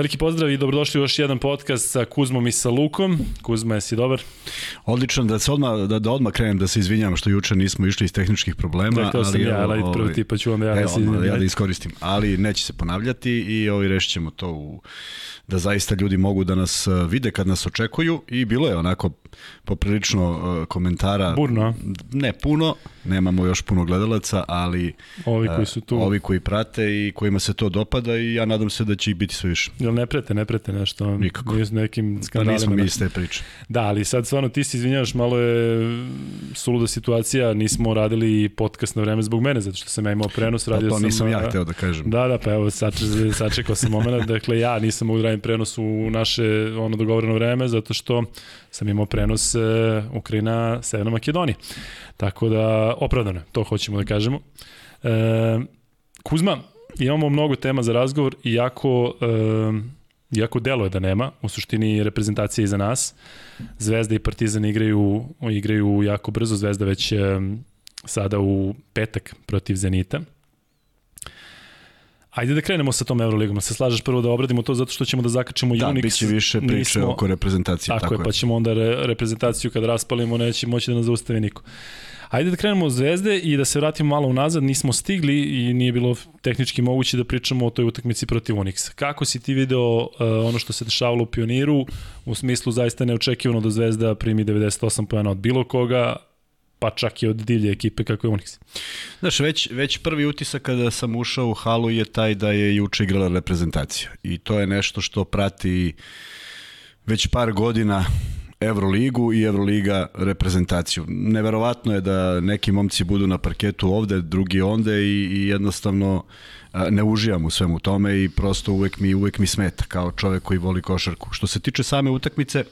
Veliki pozdrav i dobrodošli u još jedan podcast sa Kuzmom i sa Lukom. Kuzma, jesi dobar? Odlično, da se odmah, da, da odmah krenem da se izvinjam što juče nismo išli iz tehničkih problema. Rekao sam ali, ja, ali ovaj, prvi pa ću onda ja evo, da se izvinjam. ja da iskoristim, ali neće se ponavljati i ovaj, rešit ćemo to u, da zaista ljudi mogu da nas uh, vide kad nas očekuju i bilo je onako poprilično uh, komentara. Burno? Ne puno, nemamo još puno gledalaca, ali Ovi koji su tu. uh, ovi koji prate i kojima se to dopada i ja nadam se da će biti sve više. Jel ne prete, ne prete nešto? Nikako. Nije s nekim Da skandalima. nismo mi iz te priče. Da, ali sad stvarno ti se izvinjavaš, malo je suluda situacija, nismo radili podcast na vreme zbog mene, zato što sam ja imao prenos, Pa radio to sam... nisam ja hteo da kažem. Da, da, pa evo, sače, sačekao sam moment, dakle ja nisam mogu da radim prenos u naše ono dogovoreno vreme, zato što sam imao prenos e, Ukrajina, Severna Makedonija. Tako da, opravdano, to hoćemo da kažemo. E, Kuzma, imamo mnogo tema za razgovor, iako, e, iako delo je da nema, u suštini reprezentacija je iza nas. Zvezda i Partizan igraju, igraju jako brzo, Zvezda već e, sada u petak protiv Zenita. Ajde da krenemo sa tom Euroligom. Se slažeš prvo da obradimo to zato što ćemo da zakačemo Da, Unix. bit će više priče Nismo- oko reprezentacije. Tako, je, pa ćemo onda re, reprezentaciju kad raspalimo neće moći da nas zaustavi niko. Ajde da krenemo od Zvezde i da se vratimo malo unazad, nismo stigli i nije bilo tehnički moguće da pričamo o toj utakmici protiv Unixa. Kako si ti video uh, ono što se dešavalo u Pioniru, u smislu zaista neočekivano da Zvezda primi 98 pojena od bilo koga, pa čak i od divlje ekipe kako je Unix. Znaš, već, već prvi utisak kada sam ušao u halu je taj da je juče igrala reprezentacija. I to je nešto što prati već par godina Euroligu i Euroliga reprezentaciju. Neverovatno je da neki momci budu na parketu ovde, drugi onde i, i jednostavno ne uživam u svemu tome i prosto uvek mi, uvek mi smeta kao čovek koji voli košarku. Što se tiče same utakmice,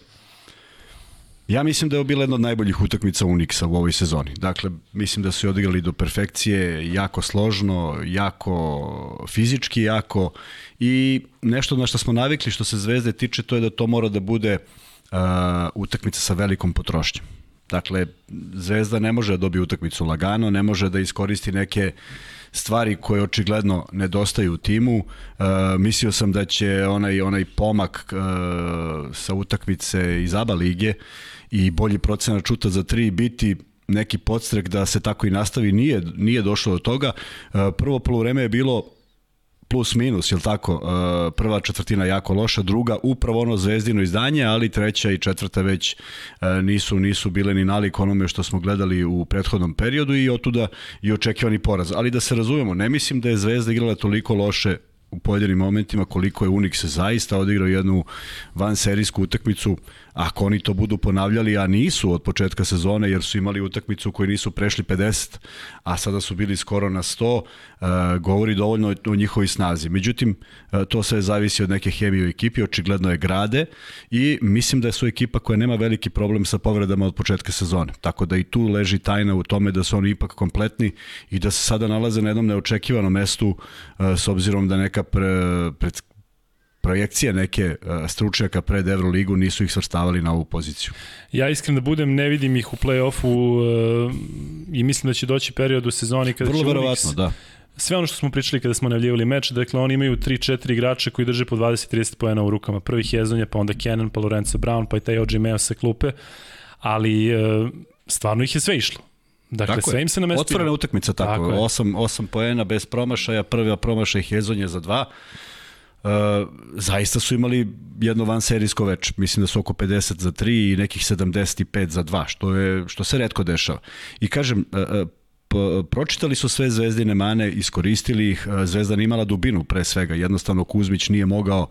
Ja mislim da je bila jedna od najboljih utakmica Unixa u ovoj sezoni. Dakle, mislim da su je odigrali do perfekcije, jako složno, jako fizički, jako i nešto na što smo navikli što se Zvezde tiče, to je da to mora da bude utakmica sa velikom potrošnjom. Dakle, Zvezda ne može da dobije utakmicu lagano, ne može da iskoristi neke stvari koje očigledno nedostaju u timu. Uh, mislio sam da će onaj onaj pomak uh, sa utakmice iz ABA lige i bolji procenat čuta za tri biti neki podstrek da se tako i nastavi. Nije, nije došlo do toga. Uh, prvo polovreme je bilo plus minus, jel tako? Uh, prva četvrtina jako loša, druga upravo ono zvezdino izdanje, ali treća i četvrta već uh, nisu nisu bile ni nalik onome što smo gledali u prethodnom periodu i otuda i očekivani poraz. Ali da se razumemo, ne mislim da je Zvezda igrala toliko loše u pojedinim momentima koliko je Unix zaista odigrao jednu vanserijsku utakmicu ako oni to budu ponavljali a nisu od početka sezone jer su imali utakmicu koju nisu prešli 50 a sada su bili skoro na 100 uh, govori dovoljno o njihovoj snazi. Međutim uh, to sve zavisi od neke hemije u ekipi očigledno je grade i mislim da su ekipa koja nema veliki problem sa povredama od početka sezone. Tako da i tu leži tajna u tome da su oni ipak kompletni i da se sada nalaze na jednom neočekivanom mestu uh, s obzirom da neka pre, pred, projekcije neke uh, stručnjaka pred Euroligu nisu ih svrstavali na ovu poziciju. Ja iskren da budem, ne vidim ih u play-offu uh, i mislim da će doći period u sezoni kada Vrlo će verovatno, da. sve ono što smo pričali kada smo najavljivali meč, dakle oni imaju 3-4 igrača koji drže po 20-30 poena u rukama. Prvi Hezonja, pa onda Cannon, pa Lorenzo Brown, pa i taj OG Meo sa klupe, ali uh, stvarno ih je sve išlo. Dakle, Tako sve im se namestilo. Otvorena utakmica tako, Tako je. tako 8, 8 poena bez promašaja, prva promašaj Hezonje za dva. Uh, zaista su imali jedno van serijsko več. Mislim da su oko 50 za 3 i nekih 75 za 2, što, je, što se redko dešava. I kažem, uh, p- pročitali su sve zvezdine mane, iskoristili ih, Zvezda nije imala dubinu pre svega, jednostavno Kuzmić nije mogao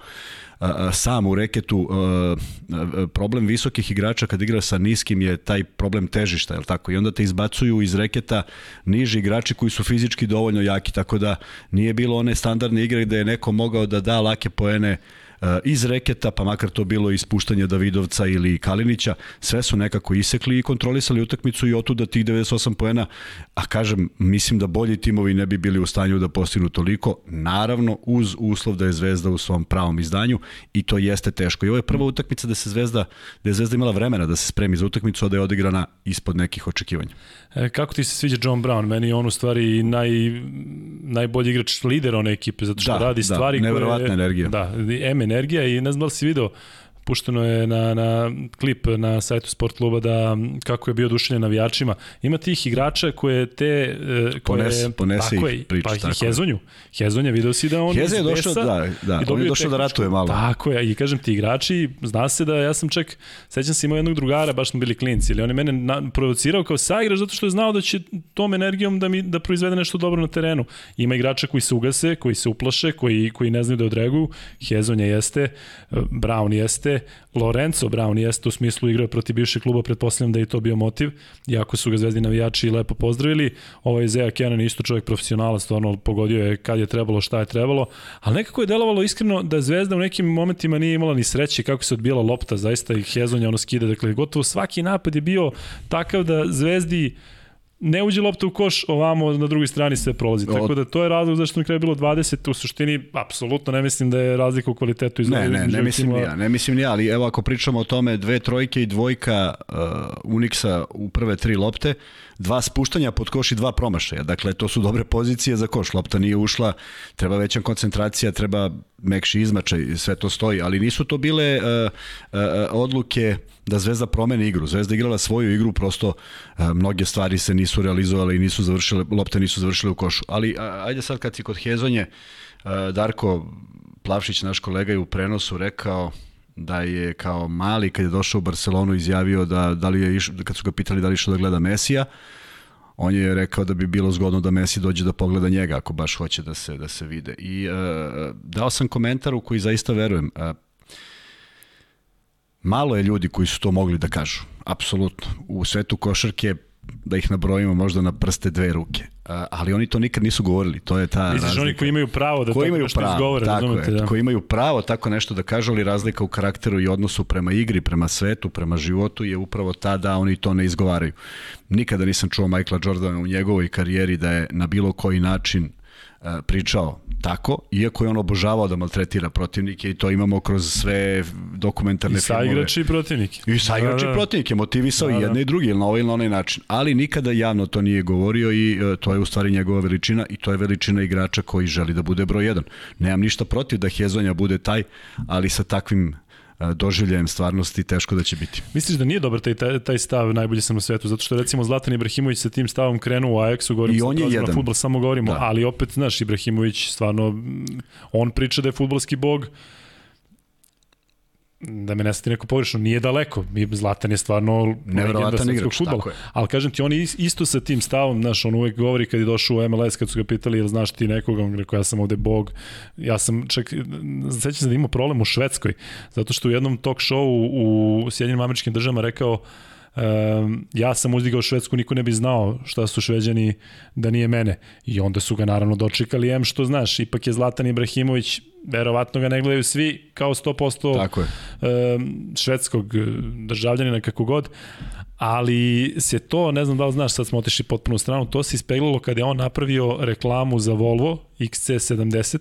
sam u reketu problem visokih igrača kad igra sa niskim je taj problem težišta, je tako? I onda te izbacuju iz reketa niži igrači koji su fizički dovoljno jaki, tako da nije bilo one standardne igre gde je neko mogao da da lake poene iz reketa, pa makar to bilo ispuštanje Davidovca ili Kalinića, sve su nekako isekli i kontrolisali utakmicu i otuda tih 98 poena, a kažem, mislim da bolji timovi ne bi bili u stanju da postignu toliko, naravno uz uslov da je Zvezda u svom pravom izdanju i to jeste teško. I ovo je prva utakmica da se Zvezda, da je Zvezda imala vremena da se spremi za utakmicu, a da je odigrana ispod nekih očekivanja. E, kako ti se sviđa John Brown? Meni je on u stvari naj, najbolji igrač lider one ekipe, zato što Da, radi da, stvari koje... energija. Da, M energija i ne znam da li si pušteno je na, na klip na sajtu sport kluba da kako je bio oduševljen navijačima. Ima tih igrača koje te e, koje ponese, ponese tako ih priču, pa tako. Hezonju. Hezonja video si da on Heza je iz došao, Besa da, da, on je došao da ratuje malo. Tako je, i kažem ti igrači, zna se da ja sam čak, sećam se imao jednog drugara, baš smo bili klinci, ili on je mene na, provocirao kao saigrač zato što je znao da će tom energijom da mi da proizvede nešto dobro na terenu. Ima igrača koji se ugase, koji se uplaše, koji, koji ne znaju da odreaguju. Hezonja jeste, Brown jeste, Lorenzo Brown jeste u smislu igrao protiv bivšeg kluba, pretpostavljam da je to bio motiv, iako su ga zvezdi navijači lepo pozdravili. Ovaj Isaiah Kenan isto čovjek profesionalac, stvarno pogodio je kad je trebalo, šta je trebalo, ali nekako je delovalo iskreno da Zvezda u nekim momentima nije imala ni sreće kako se odbijala lopta, zaista i Hezonja ono skida, dakle gotovo svaki napad je bio takav da Zvezdi ne uđe lopta u koš, ovamo na drugoj strani sve prolazi. Tako da to je razlog zašto na kraju bilo 20, u suštini apsolutno ne mislim da je razlika u kvalitetu iz Ne, ne, između ne mislim ni ja, ne mislim ni ja, ali evo ako pričamo o tome, dve trojke i dvojka uh, Uniksa u prve tri lopte, dva spuštanja pod koš i dva promašaja. Dakle, to su dobre pozicije za koš. Lopta nije ušla, treba veća koncentracija, treba mekši izmačaj, sve to stoji, ali nisu to bile uh, uh, odluke da Zvezda promeni igru. Zvezda igrala svoju igru, prosto uh, mnoge stvari se nisu realizovale i nisu završile, lopte nisu završile u košu. Ali ajde sad kad si kod Hezonje, uh, Darko Plavšić, naš kolega, je u prenosu rekao da je kao mali kad je došao u Barcelonu izjavio da, da li je išao, kad su ga pitali da li išao da gleda Mesija, on je rekao da bi bilo zgodno da Messi dođe da pogleda njega ako baš hoće da se da se vide. I uh, dao sam komentar u koji zaista verujem. Uh, malo je ljudi koji su to mogli da kažu. Apsolutno. U svetu košarke da ih nabrojimo možda na prste dve ruke. Ali oni to nikad nisu govorili. To je ta Misliš razlika. oni koji imaju pravo da koji tako imaju nešto pravo, izgovore, tako razumete, je, da. koji imaju pravo tako nešto da kažu, ali razlika u karakteru i odnosu prema igri, prema svetu, prema životu je upravo ta da oni to ne izgovaraju. Nikada nisam čuo Michaela Jordana u njegovoj karijeri da je na bilo koji način uh, pričao tako, iako je on obožavao da maltretira protivnike i to imamo kroz sve dokumentarne I filmove. saigrači i protivniki. I saigrači Da, da, da. protivnike, motivisao Da, da, i jedne i druge, ili na ovaj ili na onaj način. Ali nikada javno to nije govorio i e, to je u stvari njegova veličina i to je veličina igrača koji želi da bude broj jedan. Nemam ništa protiv da Hezonja bude taj, ali sa takvim e, doživljajem stvarnosti teško da će biti. Misliš da nije dobar taj, taj, taj stav najbolji sam na svetu, zato što recimo Zlatan Ibrahimović sa tim stavom krenuo u Ajaxu, govorim I on je prelazimo na jedan. fudbal, samo govorimo, Da. ali opet, znaš, Ibrahimović stvarno, on priča da je fudbalski bog, da me ne sati neko pogrešno, nije daleko. Mi Zlatan je stvarno legenda svetskog igrač, fudbala. tako je. Ali kažem ti, on isto sa tim stavom, znaš, on uvek govori kad je došao u MLS, kad su ga pitali, jel znaš ti nekoga, on rekao, ja sam ovde bog. Ja sam čak, sećam se da imao problem u Švedskoj, zato što u jednom talk showu u Sjedinjenim američkim državama rekao, Um, ja sam uzdigao Švedsku, niko ne bi znao šta su Šveđani da nije mene. I onda su ga naravno dočekali, em što znaš, ipak je Zlatan Ibrahimović, verovatno ga ne gledaju svi kao 100% Tako je. um, švedskog eh, državljanina kako god, ali se to, ne znam da li znaš, sad smo otišli potpuno stranu, to se ispeglalo kada je on napravio reklamu za Volvo XC70,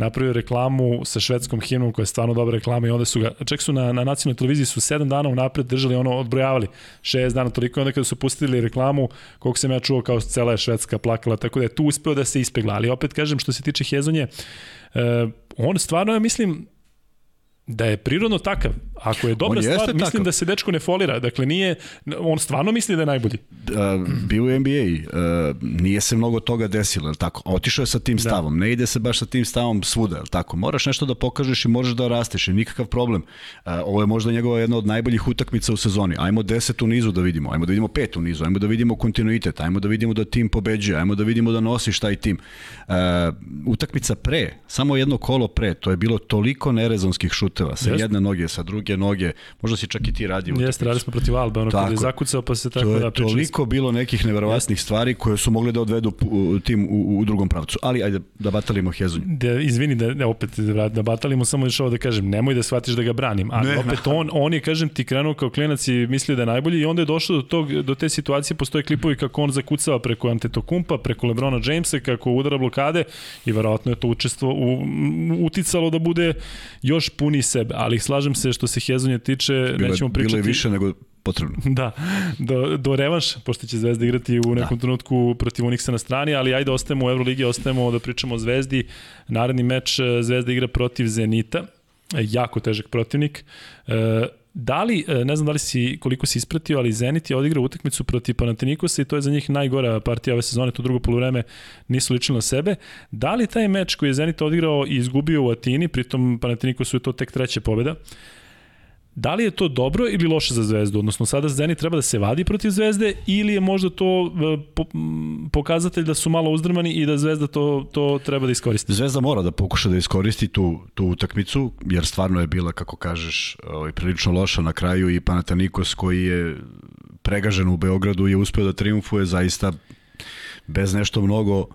napravio reklamu sa švedskom himnom koja je stvarno dobra reklama i onda su ga, čak su na, na nacionalnoj televiziji su 7 dana unapred držali ono, odbrojavali. 6 dana toliko i onda kada su pustili reklamu, koliko sam ja čuo kao cela je švedska plakala, tako da je tu uspeo da se ispegla, ali opet kažem što se tiče Hezonje, uh, on stvarno, ja mislim, da je prirodno takav. Ako je dobra stvar, mislim takav. da se dečko ne folira. Dakle, nije, on stvarno misli da je najbolji. Uh, bio u NBA, uh, nije se mnogo toga desilo, je tako? Otišao je sa tim stavom, ne ide se baš sa tim stavom svuda, je tako? Moraš nešto da pokažeš i možeš da rasteš i nikakav problem. Uh, ovo je možda njegova jedna od najboljih utakmica u sezoni. Ajmo deset u nizu da vidimo, ajmo da vidimo pet u nizu, ajmo da vidimo kontinuitet, ajmo da vidimo da tim pobeđuje, ajmo da vidimo da nosiš taj tim. Uh, utakmica pre, samo jedno kolo pre, to je bilo toliko nerezonskih šuteva, sa jedne noge, sa druge noge, možda si čak i ti radio Jeste, radili smo protiv Albe, ono kada je zakucao pa se tako To je da pričali. toliko bilo nekih neverovatnih stvari koje su mogli da odvedu tim u, u drugom pravcu. Ali ajde da batalimo Hezonju. Da, izvini da, da opet da, batalimo, samo još ovo da kažem, nemoj da shvatiš da ga branim, ali Ne. opet on, on je, kažem ti, krenuo kao klinac i mislio da je najbolji i onda je došao do, tog, do te situacije, postoje klipovi kako on zakucava preko Antetokumpa, preko Lebrona Jamesa, kako udara blokade i verovatno je to učestvo u, uticalo da bude još puni sebe, ali slažem se što se Hezonje tiče, Bilo, nećemo je, pričati. bilo je više nego potrebno. Da, do, do revanš, pošto će Zvezda igrati u nekom da. trenutku protiv Uniksa na strani, ali ajde ostajemo u Euroligi, ostajemo da pričamo o Zvezdi. Naredni meč e, Zvezda igra protiv Zenita. jako težak protivnik. E, da li, e, ne znam da li si, koliko si ispratio, ali Zenit je odigrao utakmicu protiv Panatinikosa i to je za njih najgora partija ove sezone, to drugo polovreme nisu ličili na sebe. Da li taj meč koji je Zenit odigrao i izgubio u Atini, pritom Panatinikosu je to tek treća pobjeda, Da li je to dobro ili loše za Zvezdu? Odnosno, sada Zenit treba da se vadi protiv Zvezde ili je možda to e, pokazatelj da su malo uzdrmani i da Zvezda to, to treba da iskoristi? Zvezda mora da pokuša da iskoristi tu, tu utakmicu, jer stvarno je bila, kako kažeš, ovaj, prilično loša na kraju i Panatanikos koji je pregažen u Beogradu je uspeo da triumfuje zaista bez nešto mnogo uh,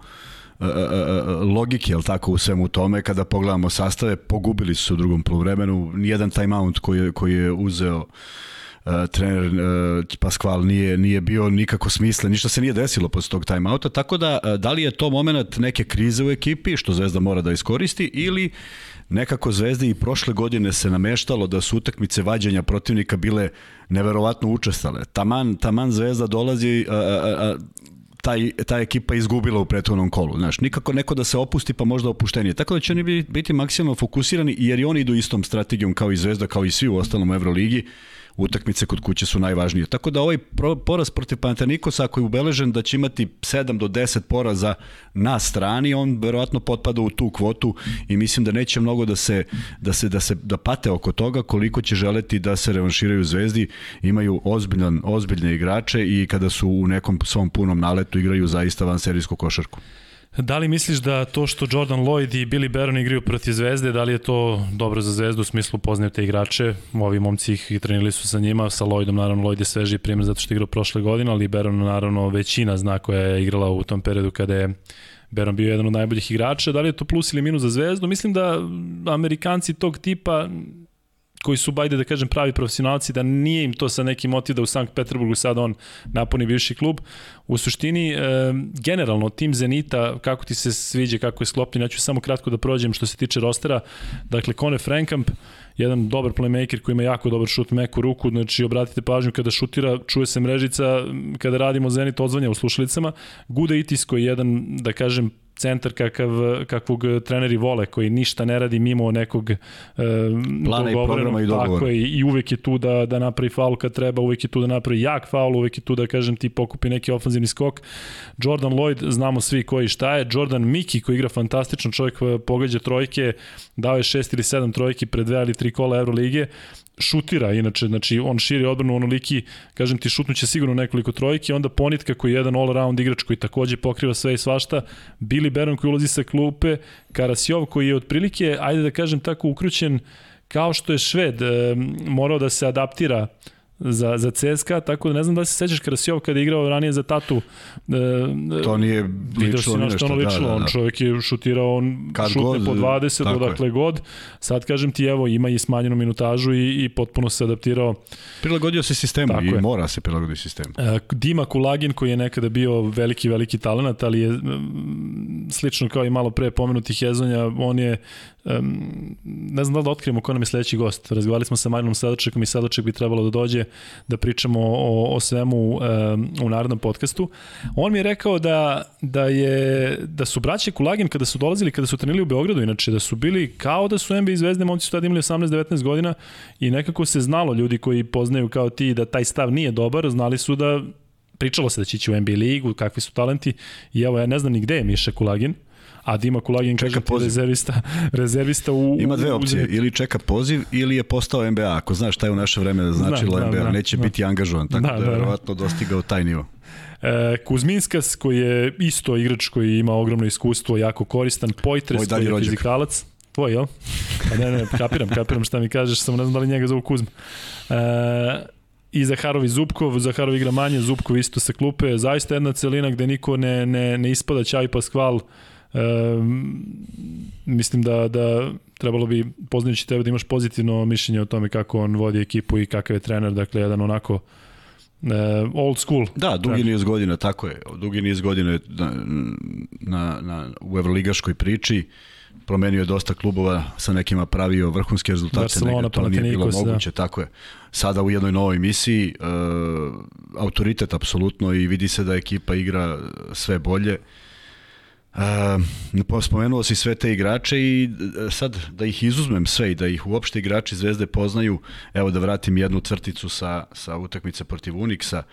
logike, jel tako, u svemu tome, kada pogledamo sastave, pogubili su u drugom poluvremenu, nijedan timeout koji koji je uzeo uh, trener uh, Pasqual nije, nije bio nikako smislen, ništa se nije desilo posle tog timeouta, tako da uh, da li je to moment neke krize u ekipi, što Zvezda mora da iskoristi, ili nekako Zvezdi i prošle godine se nameštalo da su utakmice vađanja protivnika bile neverovatno učestale. Taman, taman Zvezda dolazi, a, a, a, taj, ta ekipa izgubila u prethodnom kolu. Znaš, nikako neko da se opusti pa možda opuštenije. Tako da će oni biti maksimalno fokusirani jer i oni idu istom strategijom kao i Zvezda, kao i svi u ostalom Euroligi utakmice kod kuće su najvažnije. Tako da ovaj poraz protiv Panathinaikosa ako je ubeležen da će imati 7 do 10 poraza na strani, on verovatno potpada u tu kvotu i mislim da neće mnogo da se da se da se da pate oko toga koliko će želeti da se revanširaju Zvezdi. Imaju ozbiljan ozbiljne igrače i kada su u nekom svom punom naletu igraju zaista van serijsku košarku. Da li misliš da to što Jordan Lloyd i Billy Baron igraju protiv Zvezde, da li je to dobro za Zvezdu u smislu poznaju te igrače? Ovi momci ih i trenili su sa njima, sa Lloydom naravno Lloyd je sveži primjer zato što je igrao prošle godine, ali Baron naravno većina zna koja je igrala u tom periodu kada je Baron bio jedan od najboljih igrača. Da li je to plus ili minus za Zvezdu? Mislim da Amerikanci tog tipa koji su, bajde da kažem, pravi profesionalci, da nije im to sa nekim motiv da u Sankt Peterburgu sad on napuni bivši klub. U suštini, e, generalno, tim Zenita, kako ti se sviđa, kako je sklopljen, ja ću samo kratko da prođem što se tiče rostera. Dakle, Kone Frankamp, jedan dobar playmaker koji ima jako dobar šut meku ruku, znači obratite pažnju kada šutira, čuje se mrežica, kada radimo Zenit odzvanja u slušalicama. Guda Itis koji je jedan, da kažem, centar kakav, kakvog treneri vole, koji ništa ne radi mimo nekog e, plana i programa i dogovora. Tako je, i uvek je tu da, da napravi faul kad treba, uvek je tu da napravi jak faul, uvek je tu da, kažem, ti pokupi neki ofanzivni skok. Jordan Lloyd, znamo svi koji šta je. Jordan Miki, koji igra fantastično, čovjek e, pogađa trojke, dao je šest ili sedam trojki pred dve ili tri kola Euroligije šutira, inače, znači on širi odbranu onoliki, kažem ti, šutnuće sigurno nekoliko trojki, onda Ponitka koji je jedan all-around igrač koji takođe pokriva sve i svašta, Billy Baron koji ulazi sa klupe, Karasjov koji je otprilike, ajde da kažem tako, ukrućen kao što je Šved, e, morao da se adaptira za, za CSKA, tako da ne znam da se sećaš Krasijov kada je igrao ranije za Tatu. E, to nije lično nešto. Što ono lično, da, da, da. on čovjek je šutirao, on Kad šutne god, po 20, odakle je. god. Sad kažem ti, evo, ima i smanjenu minutažu i, i potpuno se adaptirao. Prilagodio se sistemu tako i je. mora se prilagoditi sistemu. E, Dima Kulagin koji je nekada bio veliki, veliki talent, ali je slično kao i malo pre pomenuti Hezonja, on je um, ne znam da li da otkrijemo ko nam je sledeći gost. Razgovarali smo sa Marinom Sadačekom i Sadaček bi trebalo da dođe da pričamo o, o svemu um, u narodnom podcastu. On mi je rekao da, da, je, da su braće Kulagin kada su dolazili, kada su trenili u Beogradu, inače da su bili kao da su NBA zvezde, momci su tada imali 18-19 godina i nekako se znalo ljudi koji poznaju kao ti da taj stav nije dobar, znali su da pričalo se da će ići u NBA ligu, kakvi su talenti i evo ja ne znam ni gde je Miša Kulagin, a Dima Kulagin kaže ti rezervista, rezervista u... Ima dve opcije, u... ili čeka poziv ili je postao NBA, ako znaš šta je u naše vreme značilo da, NBA, da, neće da. biti angažovan, tako da, da, da, da. verovatno dostigao taj nivo. E, Kuzminskas koji je isto igrač koji ima ogromno iskustvo, jako koristan, Pojtres koji je rođak. fizikalac, tvoj, jel? Pa ne, ne, kapiram, kapiram šta mi kažeš, samo ne znam da li njega zovu Kuzma. E, i Zaharov i Zubkov, Zaharov igra manje, Zubkov isto sa klupe, zaista jedna celina gde niko ne, ne, ne ispada Ćavi Paskval, E, mislim da, da trebalo bi, poznajući tebe, da imaš pozitivno mišljenje o tome kako on vodi ekipu i kakav je trener, dakle, jedan onako uh, old school. Da, dugi niz godina, tako je. Dugi niz godina na, na, na, u evroligaškoj priči promenio je dosta klubova, sa nekima pravio vrhunske rezultate, Barcelona, to nije bilo da. moguće, da. tako je. Sada u jednoj novoj misiji, uh, autoritet apsolutno i vidi se da ekipa igra sve bolje. Uh, spomenuo si sve te igrače i uh, sad da ih izuzmem sve i da ih uopšte igrači Zvezde poznaju, evo da vratim jednu crticu sa, sa utakmice protiv Uniksa,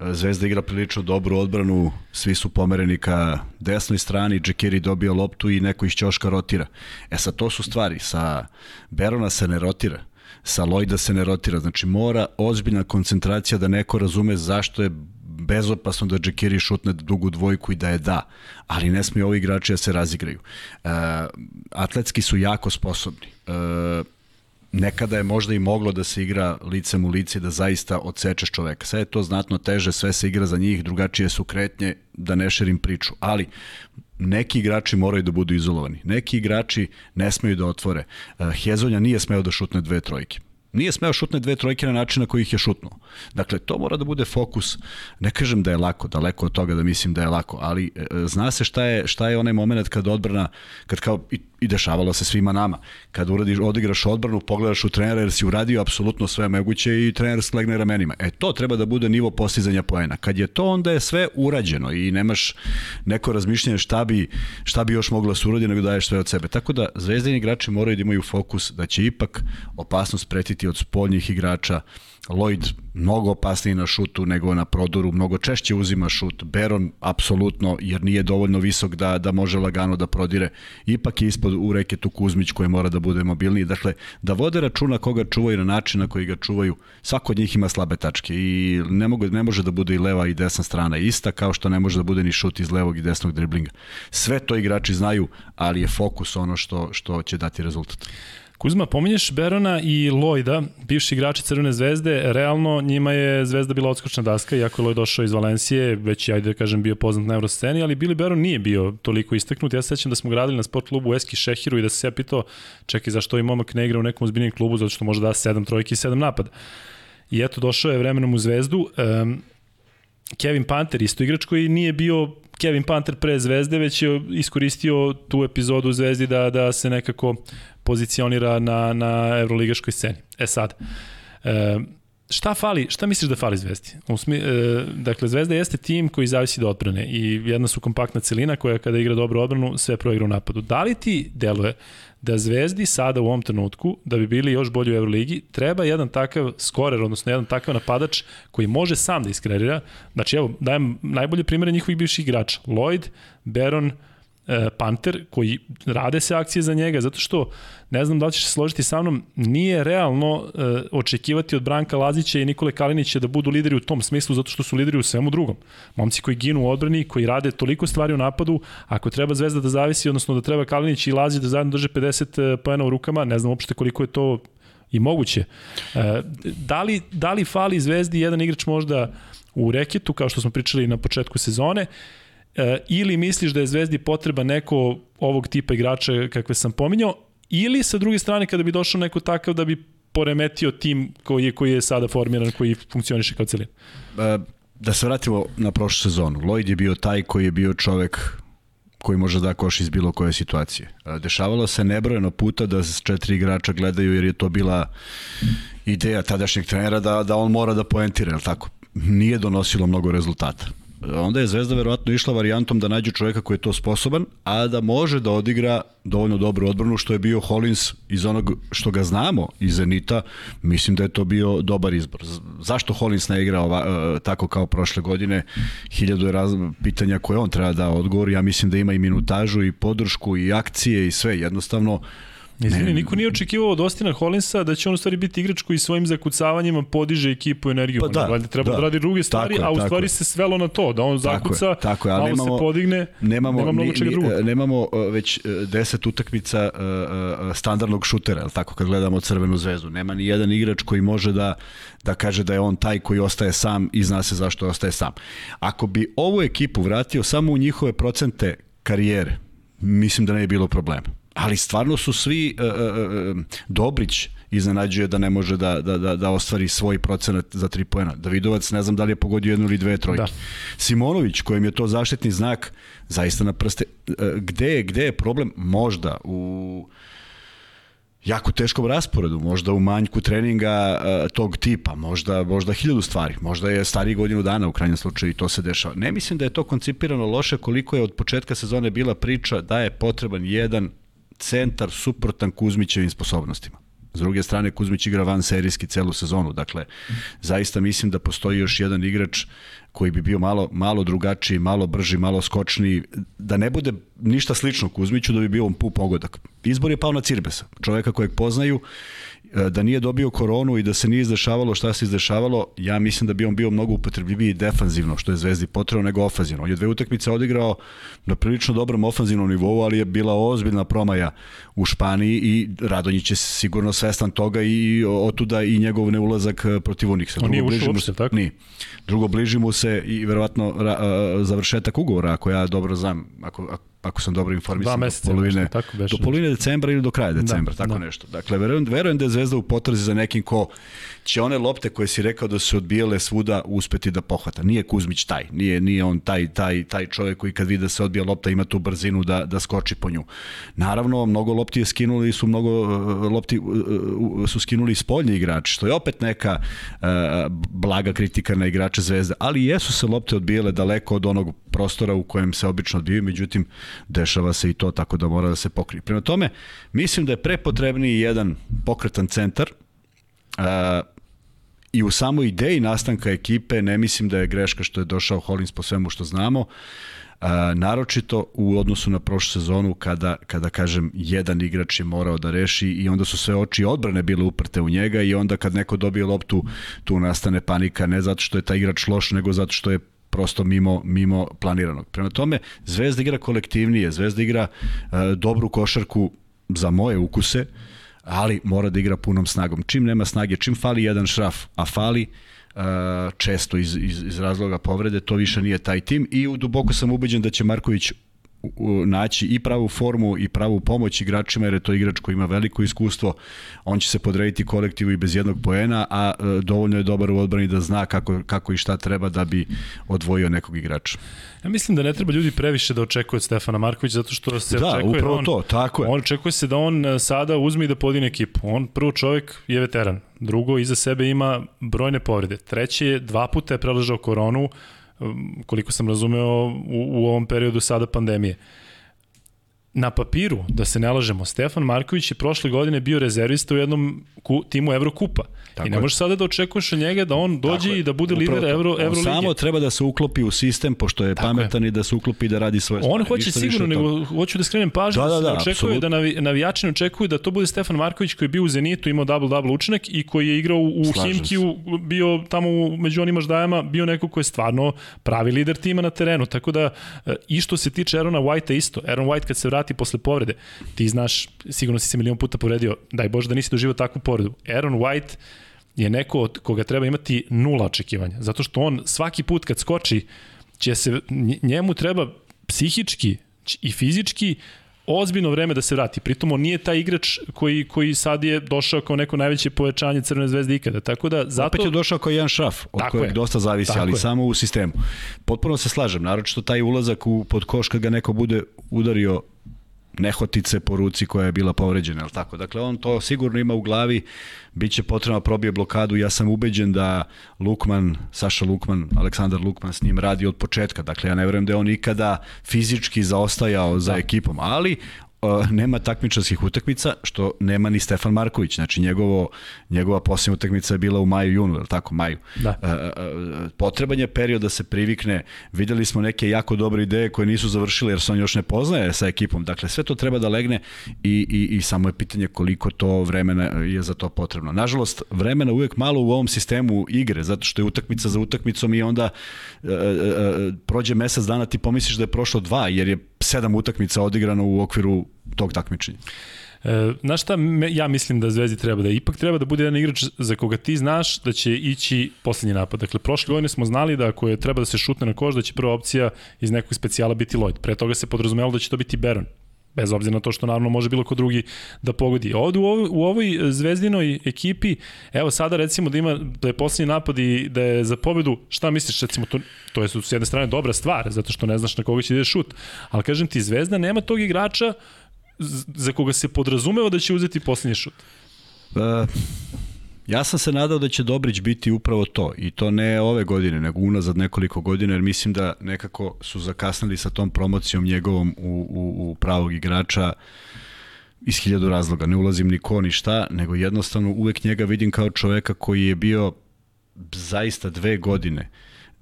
Zvezda igra prilično dobru odbranu, svi su pomereni ka desnoj strani, Džekiri dobio loptu i neko iz Ćoška rotira. E sad to su stvari, sa Berona se ne rotira, sa Lojda se ne rotira, znači mora ozbiljna koncentracija da neko razume zašto je bezopasno da Džekiri šutne dugu dvojku i da je da, ali ne smije ovi igrači da se razigraju. E, atletski su jako sposobni. E, nekada je možda i moglo da se igra licem u lice da zaista odsečeš čoveka. Sve je to znatno teže, sve se igra za njih, drugačije su kretnje, da ne šerim priču. Ali neki igrači moraju da budu izolovani. Neki igrači ne smeju da otvore. E, Hezonja nije smeo da šutne dve trojke. Nije smeo šutne dve trojke na način na koji ih je šutnuo. Dakle, to mora da bude fokus. Ne kažem da je lako, daleko od toga da mislim da je lako, ali e, zna se šta je, šta je onaj moment kad odbrana, kad kao, i, i dešavalo se svima nama, kad uradiš, odigraš odbranu, pogledaš u trenera jer si uradio apsolutno sve moguće i trener sklegne ramenima. E, to treba da bude nivo postizanja poena. Kad je to, onda je sve urađeno i nemaš neko razmišljanje šta bi, šta bi još moglo da se uradi nego daješ sve od sebe. Tako da zvezdini igrači moraju da imaju fokus da će ipak opasnost pretiti od spoljnih igrača. Lloyd mnogo opasniji na šutu nego na prodoru, mnogo češće uzima šut. Beron apsolutno, jer nije dovoljno visok da, da može lagano da prodire. Ipak je ispod u reketu Kuzmić koji mora da bude mobilniji. Dakle, da vode računa koga čuvaju na način na koji ga čuvaju. Svako od njih ima slabe tačke i ne, mogu, ne može da bude i leva i desna strana ista, kao što ne može da bude ni šut iz levog i desnog driblinga. Sve to igrači znaju, ali je fokus ono što, što će dati rezultat. Kuzma, pominješ Berona i Lojda, bivši igrači Crvene zvezde, realno njima je zvezda bila odskočna daska, iako je Lojd došao iz Valencije, već ajde da kažem bio poznat na Eurosceni, ali Bili Beron nije bio toliko istaknut. Ja se sećam da smo gradili na sport klubu Eski Šehiru i da se ja pitao, čekaj, zašto i momak ne igra u nekom ozbiljnim klubu, zato što može da sedam trojki i sedam napada. I eto, došao je vremenom u zvezdu. Um, Kevin Panter, isto igrač koji nije bio Kevin Panter pre Zvezde, već je iskoristio tu epizodu u Zvezdi da, da se nekako pozicionira na, na evroligaškoj sceni. E sad, e, šta fali, šta misliš da fali Zvezdi? Usmi, e, dakle, Zvezda jeste tim koji zavisi do odbrane i jedna su kompaktna celina koja kada igra dobro odbranu, sve proigra u napadu. Da li ti deluje da Zvezdi sada u ovom trenutku, da bi bili još bolji u Euroligi, treba jedan takav skorer, odnosno jedan takav napadač koji može sam da iskreira. Znači, evo, dajem najbolje primere njihovih bivših igrača. Lloyd, Baron, Panter, koji rade se akcije za njega, zato što, ne znam da li ćeš se složiti sa mnom, nije realno e, očekivati od Branka Lazića i Nikole Kalinića da budu lideri u tom smislu, zato što su lideri u svemu drugom. Momci koji ginu u odbrani, koji rade toliko stvari u napadu, ako treba Zvezda da zavisi, odnosno da treba Kalinić i Lazić da zajedno drže 50 e, pojena u rukama, ne znam uopšte koliko je to i moguće. E, da, li, da li fali Zvezdi jedan igrač možda u reketu, kao što smo pričali na početku sezone, e, ili misliš da je Zvezdi potreba neko ovog tipa igrača kakve sam pominjao, ili sa druge strane kada bi došao neko takav da bi poremetio tim koji je, koji je sada formiran, koji funkcioniše kao celina? E, da se vratimo na prošlu sezonu. Lloyd je bio taj koji je bio čovek koji može da koš iz bilo koje situacije. E, dešavalo se nebrojeno puta da četiri igrača gledaju jer je to bila ideja tadašnjeg trenera da, da on mora da poentira, je tako? Nije donosilo mnogo rezultata onda je Zvezda verovatno išla varijantom da nađe čoveka koji je to sposoban, a da može da odigra dovoljno dobru odbranu što je bio Hollins iz onog što ga znamo iz Zenita, mislim da je to bio dobar izbor. Zašto Hollins ne igra ova, e, tako kao prošle godine? Hiljadu je raz, pitanja koje on treba da odgovori, ja mislim da ima i minutažu i podršku i akcije i sve, jednostavno Izvini, niko nije očekivao od Ostina Hollinsa da će on u stvari biti igrač koji svojim zakucavanjima podiže ekipu energiju. Pa da, on treba da, da radi druge stvari, tako, a u stvari je. se svelo na to, da on zakuca, tako je, tako je, malo nemamo, se podigne, nemamo, nema mnogo čega drugog. Nemamo uh, već uh, deset utakmica standardnog šutera, tako kad gledamo Crvenu zvezdu. Nema ni jedan igrač koji može da da kaže da je on taj koji ostaje sam i zna se zašto ostaje sam. Ako bi ovu ekipu vratio samo u njihove procente karijere, mislim da ne je bilo problema ali stvarno su svi uh, uh, Dobrić iznenađuje da ne može da, da, da, da ostvari svoj procenat za tri poena. Davidovac ne znam da li je pogodio jednu ili dve trojke. Da. Simonović, kojem je to zaštitni znak, zaista na prste. Gde je, gde je problem? Možda u jako teškom rasporedu, možda u manjku treninga uh, tog tipa, možda, možda hiljadu stvari, možda je stari godinu dana u krajnjem slučaju i to se dešava. Ne mislim da je to koncipirano loše koliko je od početka sezone bila priča da je potreban jedan centar suprotan Kuzmićevim sposobnostima. S druge strane, Kuzmić igra van serijski celu sezonu, dakle, zaista mislim da postoji još jedan igrač koji bi bio malo, malo drugačiji, malo brži, malo skočniji, da ne bude ništa slično Kuzmiću, da bi bio on pu pogodak. Izbor je pao na Cirbesa, čoveka kojeg poznaju da nije dobio koronu i da se nije izdešavalo šta se izdešavalo, ja mislim da bi on bio mnogo upotrebljiviji defanzivno, što je Zvezdi potrebno, nego ofanzivno. On je dve utakmice odigrao na prilično dobrom ofanzivnom nivou, ali je bila ozbiljna promaja u Španiji i Radonjić je sigurno svestan toga i otuda i njegov neulazak e, protiv Uniksa. On nije ušao uopšte, tako? Nije. Drugo, bliži mu se i verovatno ra, a, završetak ugovora, ako ja dobro znam, ako, ako ako sam dobro informisan, Dva meseca, do polovine, nešto, tako do polovine decembra ili do kraja da, decembra, da, tako da. nešto. Dakle, verujem, verujem da je Zvezda u potrazi za nekim ko će one lopte koje si rekao da su odbijale svuda uspeti da pohvata. Nije Kuzmić taj, nije, nije on taj, taj, taj čovjek koji kad vidi da se odbija lopta ima tu brzinu da, da skoči po nju. Naravno, mnogo lopti je skinuli su mnogo uh, lopti uh, su skinuli spoljni igrači, što je opet neka uh, blaga kritika na igrače Zvezde, ali jesu se lopte odbijale daleko od onog prostora u kojem se obično odbijaju, međutim dešava se i to tako da mora da se pokrije. Prema tome, mislim da je prepotrebniji jedan pokretan centar, uh, i u samoj ideji nastanka ekipe ne mislim da je greška što je došao Hollins po svemu što znamo, a, naročito u odnosu na prošlu sezonu kada, kada kažem jedan igrač je morao da reši i onda su sve oči odbrane bile uprte u njega i onda kad neko dobije loptu tu nastane panika ne zato što je taj igrač loš nego zato što je prosto mimo, mimo planiranog. Prema tome, Zvezda igra kolektivnije, Zvezda igra uh, dobru košarku za moje ukuse, ali mora da igra punom snagom. Čim nema snage, čim fali jedan šraf, a fali, uh, često iz, iz, iz razloga povrede, to više nije taj tim i u duboko sam ubeđen da će Marković naći i pravu formu i pravu pomoć igračima jer je to igrač koji ima veliko iskustvo on će se podrediti kolektivu i bez jednog poena a e, dovoljno je dobar u odbrani da zna kako, kako i šta treba da bi odvojio nekog igrača Ja mislim da ne treba ljudi previše da očekuju od Stefana Markovića zato što se da, očekuje upravo da on, to, tako je. on očekuje se da on e, sada uzme i da podine ekipu. On prvo čovjek je veteran, drugo iza sebe ima brojne povrede, treće je dva puta je preležao koronu, koliko sam razumeo u, u ovom periodu sada pandemije. Na papiru, da se ne lažemo, Stefan Marković je prošle godine bio rezervista u jednom ku, timu Evrokupa. Tako I ne možeš sada da očekuješ od njega da on dođe i da bude lider Euro, Euro lige. Samo treba da se uklopi u sistem, pošto je Tako pametan je. i da se uklopi i da radi svoje stvari. On hoće sigurno, nego hoću da skrenem pažnju, da, da, da, očekuje absolut. da navi, navijači ne očekuju da to bude Stefan Marković koji je bio u Zenitu, imao double-double učinak i koji je igrao u Slažem Himkiju, bio tamo među onim ždajama, bio neko ko je stvarno pravi lider tima na terenu. Tako da, e, i što se tiče Arona Whitea isto. Aaron White kad se vrati posle povrede, ti znaš, sigurno si se milion puta povredio, daj Bože da nisi doživao takvu povredu. Aaron White je neko od koga treba imati nula očekivanja. Zato što on svaki put kad skoči, će se, njemu treba psihički i fizički ozbiljno vreme da se vrati. Pritom on nije taj igrač koji, koji sad je došao kao neko najveće povećanje Crvene zvezde ikada. Tako da zato... Opet je došao kao jedan šraf, od Tako kojeg je. dosta zavisi, Tako ali je. samo u sistemu. Potpuno se slažem, naročito taj ulazak u pod koš kad ga neko bude udario nehotice po ruci koja je bila povređena, al tako. Dakle, on to sigurno ima u glavi, biće potrebno da probije blokadu. Ja sam ubeđen da Lukman, Saša Lukman, Aleksandar Lukman s njim radi od početka. Dakle, ja ne verujem da je on ikada fizički zaostajao za da. ekipom, ali uh, nema takmičarskih utakmica, što nema ni Stefan Marković. Znači, njegovo, njegova posljednja utakmica je bila u maju, junu, je tako, maju. Da. Uh, uh, potreban je period da se privikne. Videli smo neke jako dobre ideje koje nisu završile jer se on još ne poznaje sa ekipom. Dakle, sve to treba da legne i, i, i samo je pitanje koliko to vremena je za to potrebno. Nažalost, vremena uvek malo u ovom sistemu igre, zato što je utakmica za utakmicom i onda uh, prođe mesec dana ti pomisliš da je prošlo dva, jer je sedam utakmica odigrano u okviru tog takmičenja. E, šta me, ja mislim da Zvezdi treba da ipak treba da bude jedan igrač za koga ti znaš da će ići poslednji napad. Dakle, prošle godine smo znali da ako je treba da se šutne na koš, da će prva opcija iz nekog specijala biti Lloyd. Pre toga se podrazumelo da će to biti Baron bez obzira na to što naravno može bilo ko drugi da pogodi. Ovde u ovoj, u ovoj zvezdinoj ekipi, evo sada recimo da ima da je poslednji napad i da je za pobedu, šta misliš recimo to, to je s jedne strane dobra stvar, zato što ne znaš na koga će ide šut, ali kažem ti Zvezda nema tog igrača za koga se podrazumeva da će uzeti posljednji šut? Uh, ja sam se nadao da će Dobrić biti upravo to i to ne ove godine, nego unazad nekoliko godina, jer mislim da nekako su zakasnili sa tom promocijom njegovom u, u, u pravog igrača iz hiljadu razloga. Ne ulazim ni ko ni šta, nego jednostavno uvek njega vidim kao čoveka koji je bio zaista dve godine,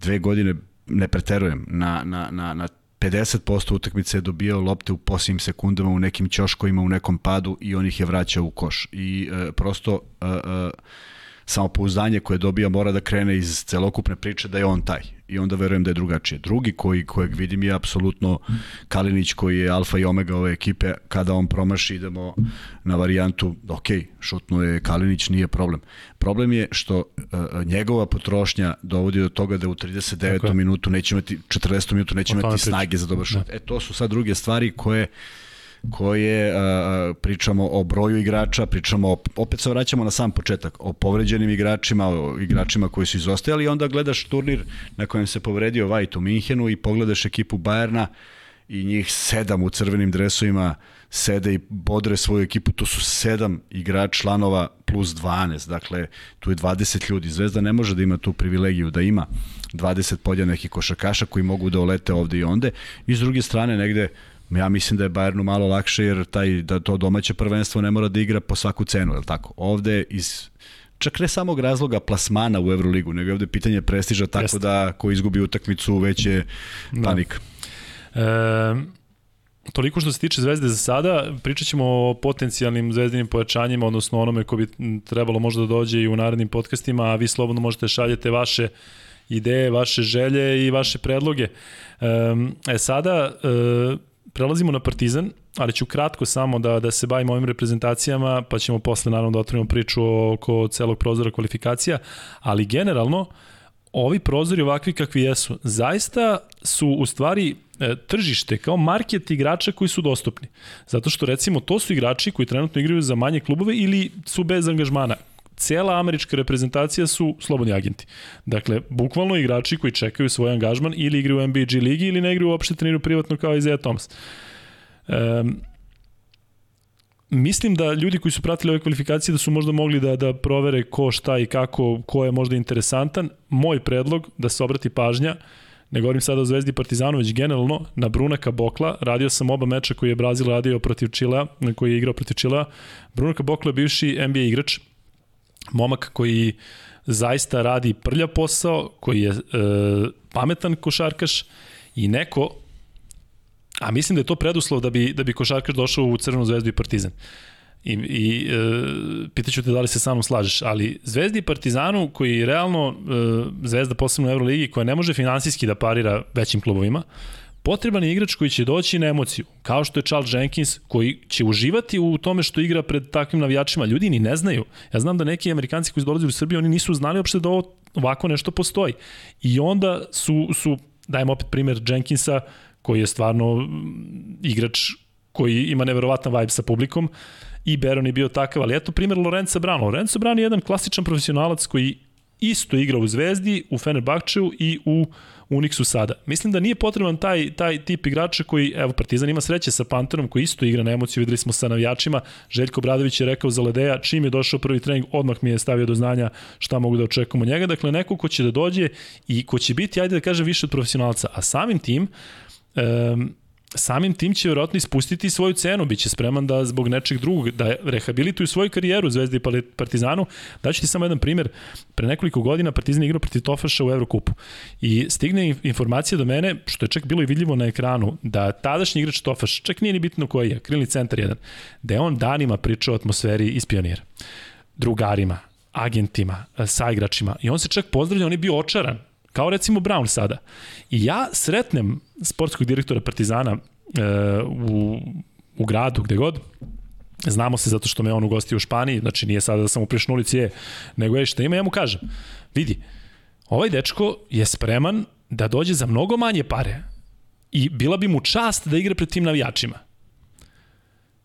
dve godine ne preterujem, na, na, na, na 50% utakmice je dobijao lopte u posljednjim sekundama u nekim ćoškovima, u nekom padu i on ih je vraćao u koš. I e, prosto e, e, samopouzdanje koje dobija mora da krene iz celokupne priče da je on taj. I onda verujem da je drugačije. Drugi koji, kojeg vidim je apsolutno Kalinić koji je alfa i omega ove ekipe. Kada on promaši idemo na varijantu, ok, šutno je Kalinić, nije problem. Problem je što uh, njegova potrošnja dovodi do toga da u 39. Tako minutu neće imati, 40. minutu neće imati snage za dobar šut. Da. E to su sad druge stvari koje koje a, pričamo o broju igrača, pričamo opet se vraćamo na sam početak, o povređenim igračima, o igračima koji su izostajali i onda gledaš turnir na kojem se povredio Vajt u Minhenu i pogledaš ekipu Bajerna i njih sedam u crvenim dresovima sede i bodre svoju ekipu, to su sedam igrač članova plus 12, dakle tu je 20 ljudi, Zvezda ne može da ima tu privilegiju da ima 20 podjednakih košakaša koji mogu da olete ovde i onde. I s druge strane negde Ja mislim da je Bayernu malo lakše jer taj, da to domaće prvenstvo ne mora da igra po svaku cenu, je li tako? Ovde iz čak ne samog razloga plasmana u Euroligu, nego je ovde pitanje prestiža tako Jeste. da ko izgubi utakmicu već je da. panik. Da. E, toliko što se tiče Zvezde za sada, pričat ćemo o potencijalnim zvezdinim pojačanjima, odnosno onome ko bi trebalo možda da dođe i u narednim podcastima, a vi slobodno možete šaljete vaše ideje, vaše želje i vaše predloge. E sada, e, prelazimo na Partizan, ali ću kratko samo da, da se bavimo ovim reprezentacijama, pa ćemo posle naravno da otvorimo priču oko celog prozora kvalifikacija, ali generalno ovi prozori ovakvi kakvi jesu, zaista su u stvari e, tržište kao market igrača koji su dostupni. Zato što recimo to su igrači koji trenutno igraju za manje klubove ili su bez angažmana cela američka reprezentacija su slobodni agenti. Dakle, bukvalno igrači koji čekaju svoj angažman ili igraju u NBA ligi ili ne igraju uopšte treniraju privatno kao Isaiah Thomas. Um, mislim da ljudi koji su pratili ove kvalifikacije da su možda mogli da da provere ko šta i kako, ko je možda interesantan. Moj predlog da se obrati pažnja ne govorim sada o Zvezdi Partizanu, već generalno na Brunaka Bokla. Radio sam oba meča koji je Brazil radio protiv Čilea, koji je igrao protiv Čilea. Brunaka Bokla je bivši NBA igrač, momak koji zaista radi prlja posao, koji je e, pametan košarkaš i neko a mislim da je to preduslov da bi, da bi košarkaš došao u Crvenu zvezdu i Partizan. I, i e, pitaću te da li se sa mnom slažeš, ali Zvezdi i Partizanu koji realno, e, Zvezda posebno u Euroligi, koja ne može finansijski da parira većim klubovima, potreban je igrač koji će doći na emociju, kao što je Charles Jenkins, koji će uživati u tome što igra pred takvim navijačima. Ljudi ni ne znaju. Ja znam da neki Amerikanci koji su dolazili u Srbiju, oni nisu znali uopšte da ovo, ovako nešto postoji. I onda su, su dajem opet primer Jenkinsa, koji je stvarno igrač koji ima neverovatan vibe sa publikom, i Beron je bio takav, ali eto primer Lorenza Brown. Lorenzo Brown je jedan klasičan profesionalac koji isto igra u Zvezdi, u Fenerbahčeu i u Unixu sada. Mislim da nije potreban taj, taj tip igrača koji, evo, Partizan ima sreće sa Panterom koji isto igra na emociju, videli smo sa navijačima. Željko Bradović je rekao za Ledeja, čim je došao prvi trening, odmah mi je stavio do znanja šta mogu da očekujemo njega. Dakle, neko ko će da dođe i ko će biti, ajde da kažem, više od profesionalca. A samim tim, um, samim tim će vjerojatno ispustiti svoju cenu, bit će spreman da zbog nečeg drugog, da rehabilituju svoju karijeru Zvezdi i Partizanu. Daću ti samo jedan primer. Pre nekoliko godina Partizan igrao protiv Tofaša u Evrokupu i stigne informacija do mene, što je čak bilo i vidljivo na ekranu, da tadašnji igrač Tofaš, čak nije ni bitno koji je, krilni centar jedan, da je on danima pričao o atmosferi iz pionira. Drugarima, agentima, saigračima i on se čak pozdravlja, on je bio očaran Kao recimo Brown sada. I ja sretnem sportskog direktora Partizana e, u, u gradu, gde god, znamo se zato što me on ugostio u Španiji, znači nije sada da sam u prišnulici je, nego je šta ima, ja mu kažem, vidi, ovaj dečko je spreman da dođe za mnogo manje pare i bila bi mu čast da igra pred tim navijačima.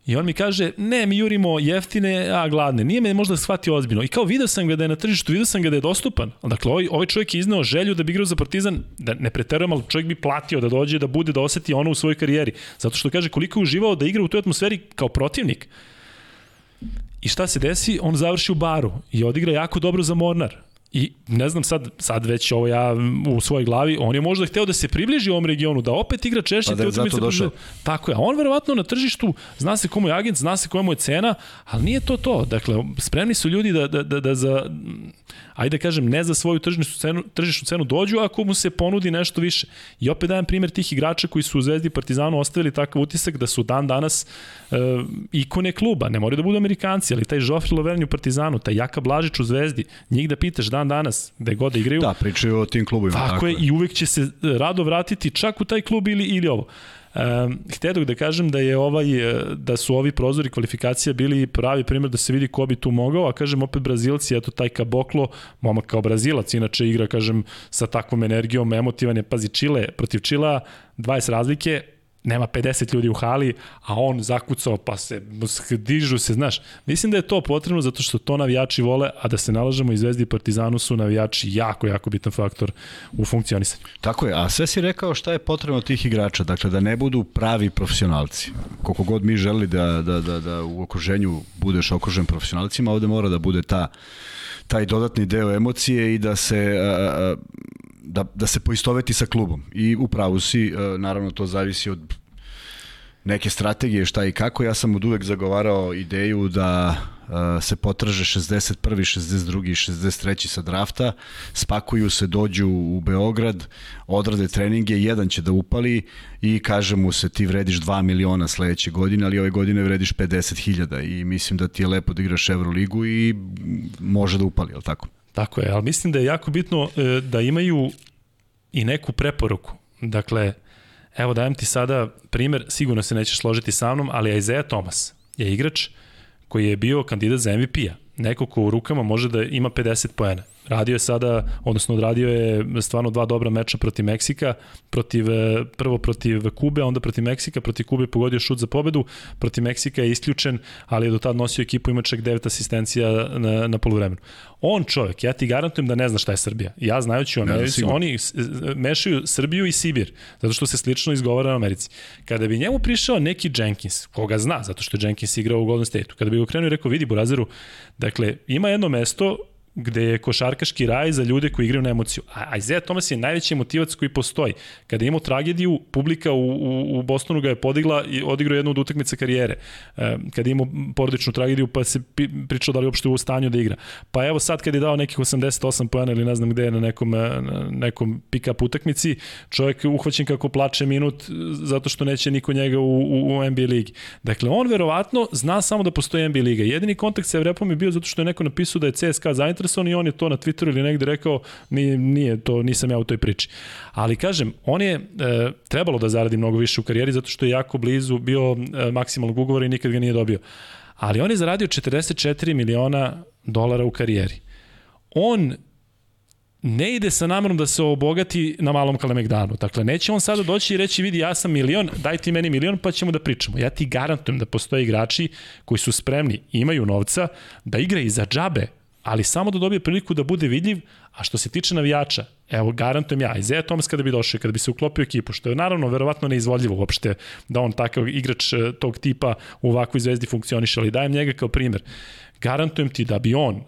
I on mi kaže, ne, mi jurimo jeftine, a gladne. Nije me možda shvatio ozbiljno. I kao video sam ga da je na tržištu, video sam ga da je dostupan. Dakle, ovaj, ovaj čovjek je iznao želju da bi igrao za Partizan, da ne preterujem, ali čovjek bi platio da dođe, da bude, da oseti ono u svojoj karijeri. Zato što kaže koliko je uživao da igra u toj atmosferi kao protivnik. I šta se desi? On završi u baru i odigra jako dobro za Mornar. I ne znam sad, sad već ovo ja u svojoj glavi, on je možda hteo da se približi ovom regionu, da opet igra češće pa da te utakmice. Došao. Tako je, on verovatno na tržištu zna se komu je agent, zna se koja mu je cena, ali nije to to. Dakle, spremni su ljudi da, da, da, da za ajde da kažem, ne za svoju tržišnu cenu, tržišnu cenu dođu ako mu se ponudi nešto više. I opet dajem primjer tih igrača koji su u Zvezdi Partizanu ostavili takav utisak da su dan danas e, ikone kluba, ne moraju da budu Amerikanci, ali taj Joffrey Lovernju u Partizanu, taj Jaka Blažić u Zvezdi, njih da pitaš dan danas, da je god igraju. Da, pričaju o tim klubima. Tako, tako je, je, i uvek će se rado vratiti čak u taj klub ili, ili ovo. Um, htedog da kažem da je ovaj e, da su ovi prozori kvalifikacija bili pravi primjer da se vidi ko bi tu mogao, a kažem opet Brazilci, eto taj Kaboklo, momak kao Brazilac, inače igra kažem sa takvom energijom, emotivan je, pazi Čile protiv Čila, 20 razlike, nema 50 ljudi u hali, a on zakucao pa se dižu se, znaš. Mislim da je to potrebno zato što to navijači vole, a da se nalažemo i Zvezdi i Partizanu su navijači jako, jako bitan faktor u funkcionisanju. Tako je, a sve si rekao šta je potrebno tih igrača, dakle da ne budu pravi profesionalci. Koliko god mi želi da, da, da, da u okruženju budeš okružen profesionalcima, ovde mora da bude ta taj dodatni deo emocije i da se a, a, da, da se poistoveti sa klubom. I upravo si, e, naravno to zavisi od neke strategije šta i kako. Ja sam od uvek zagovarao ideju da uh, se potraže 61. 62. i 63. sa drafta, spakuju se, dođu u Beograd, odrade treninge, jedan će da upali i kaže mu se ti vrediš 2 miliona sledeće godine, ali ove godine vrediš 50.000 i mislim da ti je lepo da igraš Euroligu i može da upali, je tako? Tako je, ali mislim da je jako bitno e, da imaju i neku preporuku. Dakle, evo dajem ti sada primer, sigurno se nećeš složiti sa mnom, ali Isaiah Thomas je igrač koji je bio kandidat za MVP-a. Neko ko u rukama može da ima 50 poena. Radio je sada, odnosno odradio je stvarno dva dobra meča protiv Meksika, protiv, e, prvo protiv Kube, onda protiv Meksika, protiv Kube pogodio šut za pobedu, protiv Meksika je isključen, ali je do tad nosio ekipu, ima čak devet asistencija na, na polovremenu. On čovjek, ja ti garantujem da ne zna šta je Srbija. Ja znajući u Americi, oni mešaju Srbiju i Sibir, zato što se slično izgovara na Americi. Kada bi njemu prišao neki Jenkins, koga zna, zato što je Jenkins igrao u Golden State-u, kada bi ga okrenuo i rekao, vidi Burazeru, dakle, ima jedno mesto gde je košarkaški raj za ljude koji igraju na emociju. A Isaiah Thomas je najveći motivac koji postoji. Kada je imao tragediju, publika u, u, u Bostonu ga je podigla i odigrao jednu od utakmica karijere. E, kada je imao porodičnu tragediju, pa se pričao da li uopšte u stanju da igra. Pa evo sad kad je dao nekih 88 pojena ili ne znam gde je na nekom, na nekom pick-up utakmici, čovjek uhvaćen kako plače minut zato što neće niko njega u, u, u NBA ligi. Dakle, on verovatno zna samo da postoji NBA liga. Jedini kontakt sa Evrepom je bio zato što je neko napisao da je CSKA zainteresovan i on je to na Twitteru ili negde rekao, nije, nije to, nisam ja u toj priči. Ali kažem, on je e, trebalo da zaradi mnogo više u karijeri zato što je jako blizu bio e, maksimalnog ugovora i nikad ga nije dobio. Ali on je zaradio 44 miliona dolara u karijeri. On ne ide sa namerom da se obogati na malom Kalemegdanu. Dakle, neće on sada doći i reći, vidi, ja sam milion, daj ti meni milion, pa ćemo da pričamo. Ja ti garantujem da postoje igrači koji su spremni, imaju novca, da igraju za džabe ali samo da dobije priliku da bude vidljiv, a što se tiče navijača, evo, garantujem ja, Isaiah Thomas kada bi došao, kada bi se uklopio ekipu, što je naravno verovatno neizvodljivo uopšte da on takav igrač e, tog tipa u ovakvoj zvezdi funkcioniše, ali dajem njega kao primer. Garantujem ti da bi on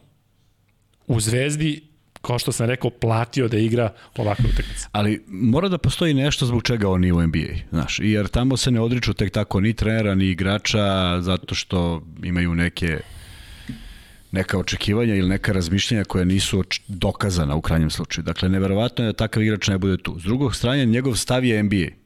u zvezdi kao što sam rekao, platio da igra ovakve utakmice. Ali mora da postoji nešto zbog čega on nije u NBA, znaš, jer tamo se ne odriču tek tako ni trenera, ni igrača, zato što imaju neke neka očekivanja ili neka razmišljanja koja nisu dokazana u krajnjem slučaju. Dakle, neverovatno je da takav igrač ne bude tu. S drugog strane, njegov stav je NBA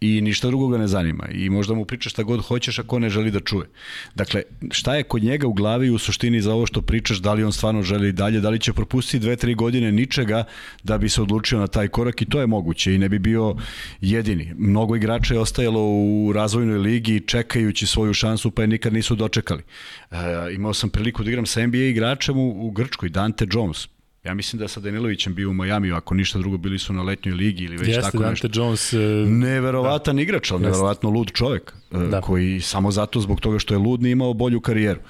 i ništa drugo ga ne zanima i možda mu pričaš šta god hoćeš ako ne želi da čuje. Dakle, šta je kod njega u glavi u suštini za ovo što pričaš, da li on stvarno želi dalje, da li će propustiti dve, tri godine ničega da bi se odlučio na taj korak i to je moguće i ne bi bio jedini. Mnogo igrača je ostajalo u razvojnoj ligi čekajući svoju šansu pa je nikad nisu dočekali. E, imao sam priliku da igram sa NBA igračem u, u Grčkoj, Dante Jones, Ja mislim da sa Danilovićem bio u Majamiju, ako ništa drugo bili su na letnjoj ligi ili već Jeste, tako Dante nešto. Jones... Uh, Neverovatan da. igrač, ali neverovatno lud čovek, da. koji samo zato zbog toga što je lud nije imao bolju karijeru.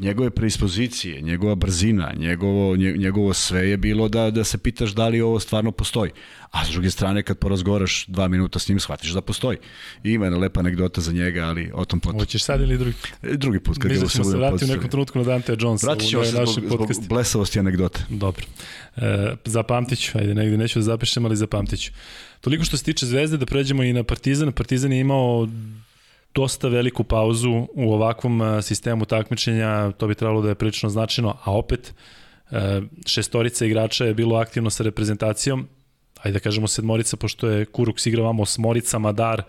Njegove predispozicije, njegova brzina, njegovo, njegovo sve je bilo da, da se pitaš da li ovo stvarno postoji. A s druge strane, kad porazgovaraš dva minuta s njim, shvatiš da postoji. I ima jedna lepa anegdota za njega, ali o tom potom. Hoćeš sad ili drugi? Drugi put. Kad Mislim da ćemo se vratiti u nekom trenutku na Dante Jonesa. Vratit ćemo se zbog, zbog blesavosti anegdote. Dobro. E, zapamtit ću, ajde negde neću da zapišem, ali zapamtit ću. Toliko što se tiče Zvezde, da pređemo i na Partizan. Partizan je imao dosta veliku pauzu u ovakvom sistemu takmičenja, to bi trebalo da je prilično značajno, a opet šestorica igrača je bilo aktivno sa reprezentacijom, ajde da kažemo sedmorica, pošto je Kuruks igrao vamo osmorica, Madar,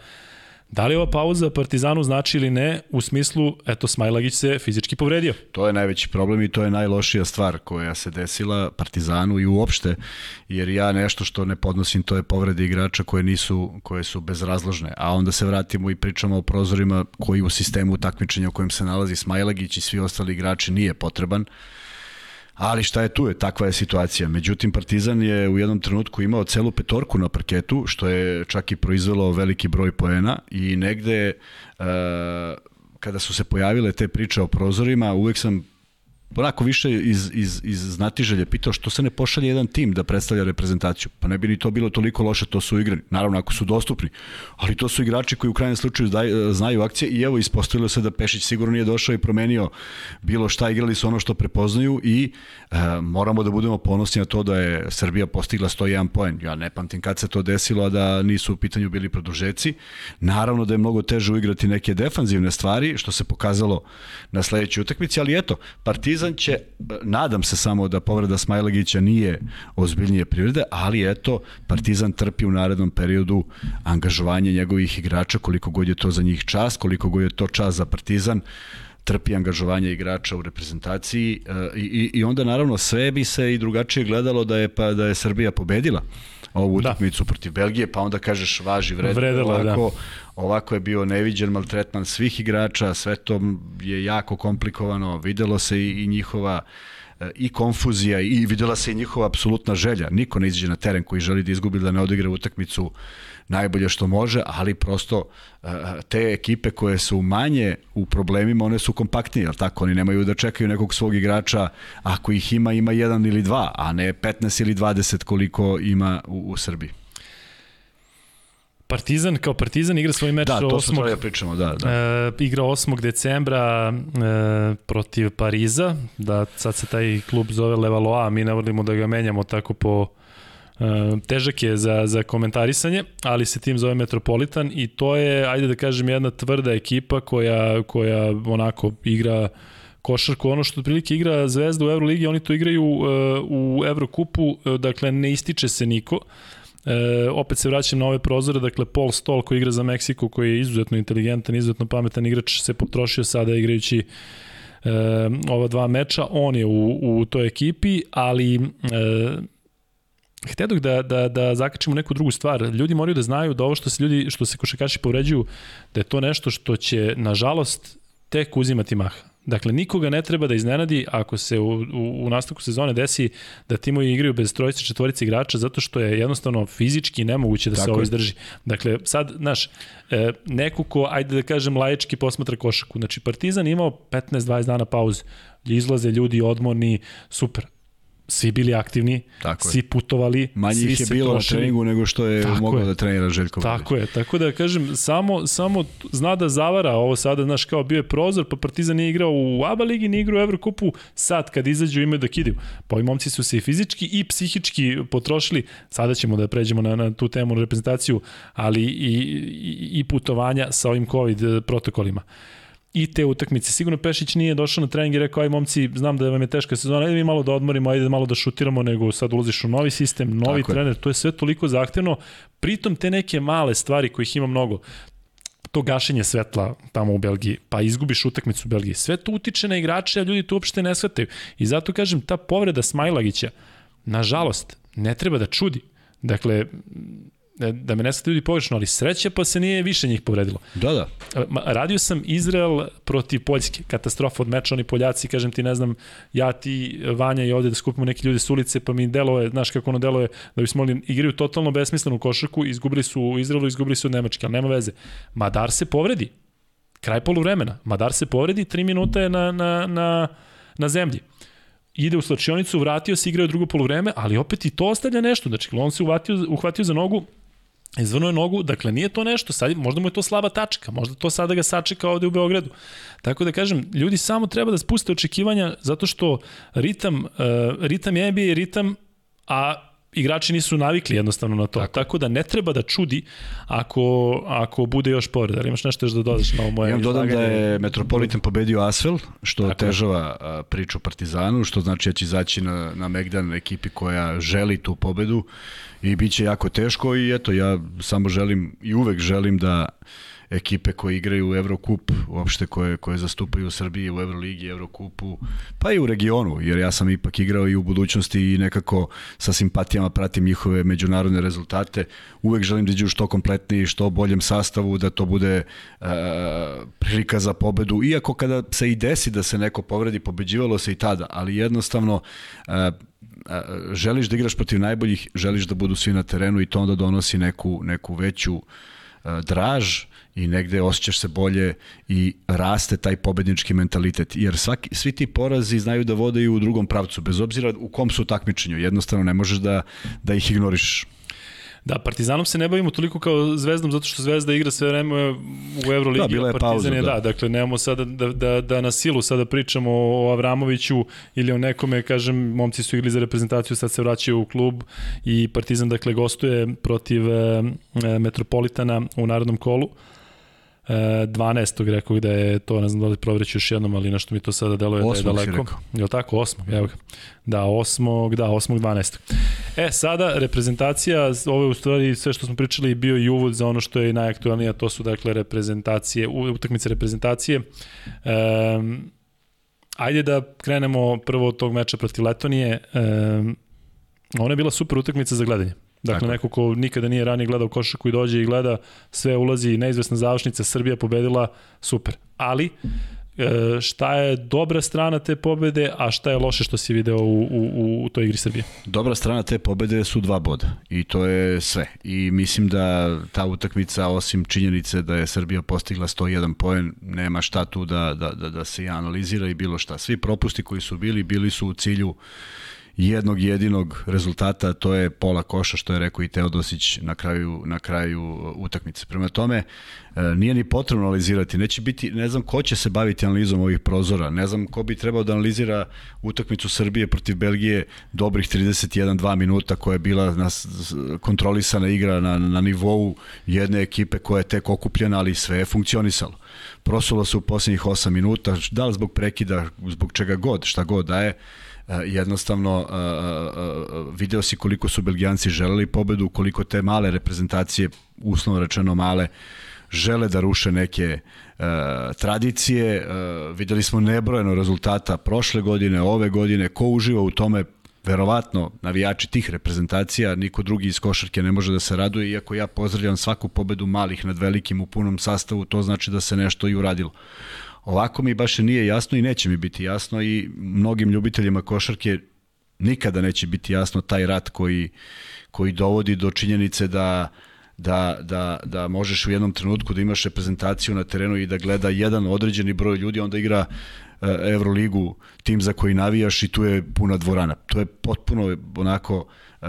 Da li ova pauza Partizanu znači ili ne, u smislu, eto, Smajlagić se fizički povredio? To je najveći problem i to je najlošija stvar koja se desila Partizanu i uopšte, jer ja nešto što ne podnosim, to je povrede igrača koje nisu, koje su bezrazložne, a onda se vratimo i pričamo o prozorima koji u sistemu takmičenja u kojem se nalazi Smajlagić i svi ostali igrači nije potreban. Ali šta je tu je, takva je situacija. Međutim, Partizan je u jednom trenutku imao celu petorku na parketu, što je čak i proizvelo veliki broj poena i negde uh, kada su se pojavile te priče o prozorima, uvek sam onako više iz, iz, iz znatiželje pitao što se ne pošalje jedan tim da predstavlja reprezentaciju. Pa ne bi ni to bilo toliko loše, to su igrani. Naravno, ako su dostupni. Ali to su igrači koji u krajnjem slučaju zdaj, znaju akcije i evo ispostavilo se da Pešić sigurno nije došao i promenio bilo šta, igrali su ono što prepoznaju i e, moramo da budemo ponosni na to da je Srbija postigla 101 poen. Ja ne pamtim kad se to desilo, a da nisu u pitanju bili produžeci. Naravno da je mnogo teže uigrati neke defanzivne stvari, što se pokazalo na sledećoj utakmici, ali eto, Partizan Partizan će, nadam se samo da povreda Smajlagića nije ozbiljnije privrede, ali eto, Partizan trpi u narednom periodu angažovanje njegovih igrača, koliko god je to za njih čas, koliko god je to čas za Partizan, trpi angažovanje igrača u reprezentaciji i, i, i onda naravno sve bi se i drugačije gledalo da je, pa, da je Srbija pobedila ovu da. utakmicu da. protiv Belgije, pa onda kažeš važi vred, Vredela, da. ovako, da. ovako je bio neviđen maltretman svih igrača, sve to je jako komplikovano, videlo se i, i njihova e, i konfuzija i videla se i njihova apsolutna želja. Niko ne izađe na teren koji želi da izgubi da ne odigra utakmicu najbolje što može, ali prosto e, te ekipe koje su manje u problemima, one su kompaktnije, jel tako? Oni nemaju da čekaju nekog svog igrača, ako ih ima, ima jedan ili dva, a ne 15 ili 20 koliko ima u, u Srbiji. Partizan kao Partizan igra svoj meč da, to 8. Da, pričamo, da, da. E, igra 8. decembra e, protiv Pariza, da sad se taj klub zove Levaloa, mi ne volimo da ga menjamo tako po E, težak je za, za komentarisanje, ali se tim zove Metropolitan i to je, ajde da kažem, jedna tvrda ekipa koja, koja onako igra košarku, ono što otprilike igra Zvezda u Euroligi, oni to igraju uh, u Evrokupu, uh, dakle ne ističe se niko. E, opet se vraćam na ove prozore, dakle Paul Stoll koji igra za Meksiko, koji je izuzetno inteligentan, izuzetno pametan igrač, se potrošio sada igrajući e, ova dva meča, on je u, u toj ekipi, ali e, Htedog da, da, da zakačimo neku drugu stvar. Ljudi moraju da znaju da ovo što se ljudi, što se košakaši povređuju, da je to nešto što će, nažalost, tek uzimati maha. Dakle, nikoga ne treba da iznenadi ako se u, u, u nastavku sezone desi da timovi igraju bez trojice, četvorice igrača, zato što je jednostavno fizički nemoguće da Tako se ovo izdrži. Dakle, sad, znaš, e, neko ko, ajde da kažem, laički posmatra košaku. Znači, Partizan imao 15-20 dana pauze, izlaze ljudi odmorni, super svi bili aktivni, tako svi putovali, Manje svi ih je bilo na treningu nego što je tako mogao je. da trenira Željko Tako je, tako da kažem, samo, samo zna da zavara ovo sada, znaš, kao bio je prozor, pa Partizan nije igrao u ABA ligi, nije igrao u Evrokupu, sad kad izađu imaju da kidaju. Pa ovi momci su se i fizički i psihički potrošili, sada ćemo da pređemo na, na tu temu, na reprezentaciju, ali i, i, i putovanja sa ovim COVID protokolima i te utakmice. Sigurno Pešić nije došao na trening i rekao, aj momci, znam da vam je teška sezona, ajde mi malo da odmorimo, ajde malo da šutiramo, nego sad ulaziš u novi sistem, novi Tako trener, je. to je sve toliko zahtevno. Pritom te neke male stvari kojih ima mnogo, to gašenje svetla tamo u Belgiji, pa izgubiš utakmicu u Belgiji. Sve to utiče na igrače, a ljudi to uopšte ne shvataju. I zato kažem, ta povreda Smajlagića, nažalost, ne treba da čudi. Dakle, da me ne sad ljudi pogrešno, ali sreća pa se nije više njih povredilo. Da, da. E, radio sam Izrael protiv Poljske, katastrofa od meča, oni Poljaci, kažem ti, ne znam, ja ti, Vanja i ovde da skupimo neki ljudi s ulice, pa mi delo je, znaš kako ono delo je, da bismo mogli, igraju totalno besmislenu košarku, izgubili su u Izraelu, izgubili su od Nemačke, ali nema veze. Madar se povredi, kraj poluvremena, Madar se povredi, tri minuta je na, na, na, na zemlji ide u slačionicu, vratio se, igrao drugo poluvreme, ali opet i to ostavlja nešto. Znači, on se uhvatio, uhvatio za nogu, Izvrnuo je nogu, dakle nije to nešto, sad, možda mu je to slaba tačka, možda to sada ga sačeka ovde u Beogradu. Tako da kažem, ljudi samo treba da spuste očekivanja zato što ritam, uh, ritam NBA je ritam, a igrači nisu navikli jednostavno na to. Tako, Tako da ne treba da čudi ako, ako bude još povreda. Ali imaš nešto još da dodaš na ovo moje Ja dodam da je Metropolitan pobedio Asvel, što Tako. težava priču Partizanu, što znači da će izaći na, na Megdan ekipi koja želi tu pobedu i bit će jako teško i eto, ja samo želim i uvek želim da ekipe koje igraju u Evrokup, uopšte koje, koje zastupaju u Srbiji u Euroligi, Evrokupu, pa i u regionu, jer ja sam ipak igrao i u budućnosti i nekako sa simpatijama pratim njihove međunarodne rezultate. Uvek želim da iđu što kompletniji, što boljem sastavu, da to bude uh, prilika za pobedu, iako kada se i desi da se neko povredi, pobeđivalo se i tada, ali jednostavno uh, želiš da igraš protiv najboljih, želiš da budu svi na terenu i to onda donosi neku, neku veću draž i negde osjećaš se bolje i raste taj pobednički mentalitet. Jer svaki, svi ti porazi znaju da vode i u drugom pravcu, bez obzira u kom su takmičenju. Jednostavno ne možeš da, da ih ignoriš. Da, Partizanom se ne bavimo toliko kao Zvezdom zato što Zvezda igra sve vreme u Euroligi. Da, bila je Partizan pauza, je, da. da. Dakle, nemamo sada da, da, da na silu sada pričamo o Avramoviću ili o nekome, kažem, momci su igrali za reprezentaciju, sad se vraćaju u klub i Partizan, dakle, gostuje protiv e, Metropolitana u narodnom kolu. 12. rekao da je to, ne znam da li provreću još jednom, ali nešto mi to sada deluje da je daleko. Je li tako? 8. Evo ga. Da, 8. Da, 8. 12. E, sada reprezentacija, ovo je u stvari sve što smo pričali bio i uvod za ono što je najaktualnije, to su dakle reprezentacije, utakmice reprezentacije. Um, ajde da krenemo prvo od tog meča protiv Letonije. Um, ona je bila super utakmica za gledanje. Dakle, Tako. neko ko nikada nije ranije gledao košarku i dođe i gleda, sve ulazi, neizvesna završnica, Srbija pobedila, super. Ali, e, šta je dobra strana te pobede, a šta je loše što si video u, u, u toj igri Srbije? Dobra strana te pobede su dva boda i to je sve. I mislim da ta utakmica, osim činjenice da je Srbija postigla 101 poen, nema šta tu da, da, da, da se analizira i bilo šta. Svi propusti koji su bili, bili su u cilju jednog jedinog rezultata, to je pola koša što je rekao i Teodosić na kraju na kraju utakmice. Prema tome e, nije ni potrebno analizirati, neće biti, ne znam ko će se baviti analizom ovih prozora, ne znam ko bi trebao da analizira utakmicu Srbije protiv Belgije dobrih 31-2 minuta koja je bila na, kontrolisana igra na, na nivou jedne ekipe koja je tek okupljena, ali sve je funkcionisalo. Prosulo se u poslednjih 8 minuta, da li zbog prekida, zbog čega god, šta god da je, E, jednostavno e, e, video si koliko su Belgijanci želeli pobedu, koliko te male reprezentacije, uslovno rečeno male, žele da ruše neke uh, tradicije. Uh, videli smo nebrojeno rezultata prošle godine, ove godine. Ko uživa u tome, verovatno navijači tih reprezentacija, niko drugi iz košarke ne može da se raduje, iako ja pozdravljam svaku pobedu malih nad velikim u punom sastavu, to znači da se nešto i uradilo. Ovako mi baš nije jasno i neće mi biti jasno i mnogim ljubiteljima košarke nikada neće biti jasno taj rat koji, koji dovodi do činjenice da da, da, da možeš u jednom trenutku da imaš reprezentaciju na terenu i da gleda jedan određeni broj ljudi, onda igra uh, Euroligu, tim za koji navijaš i tu je puna dvorana. To je potpuno onako uh,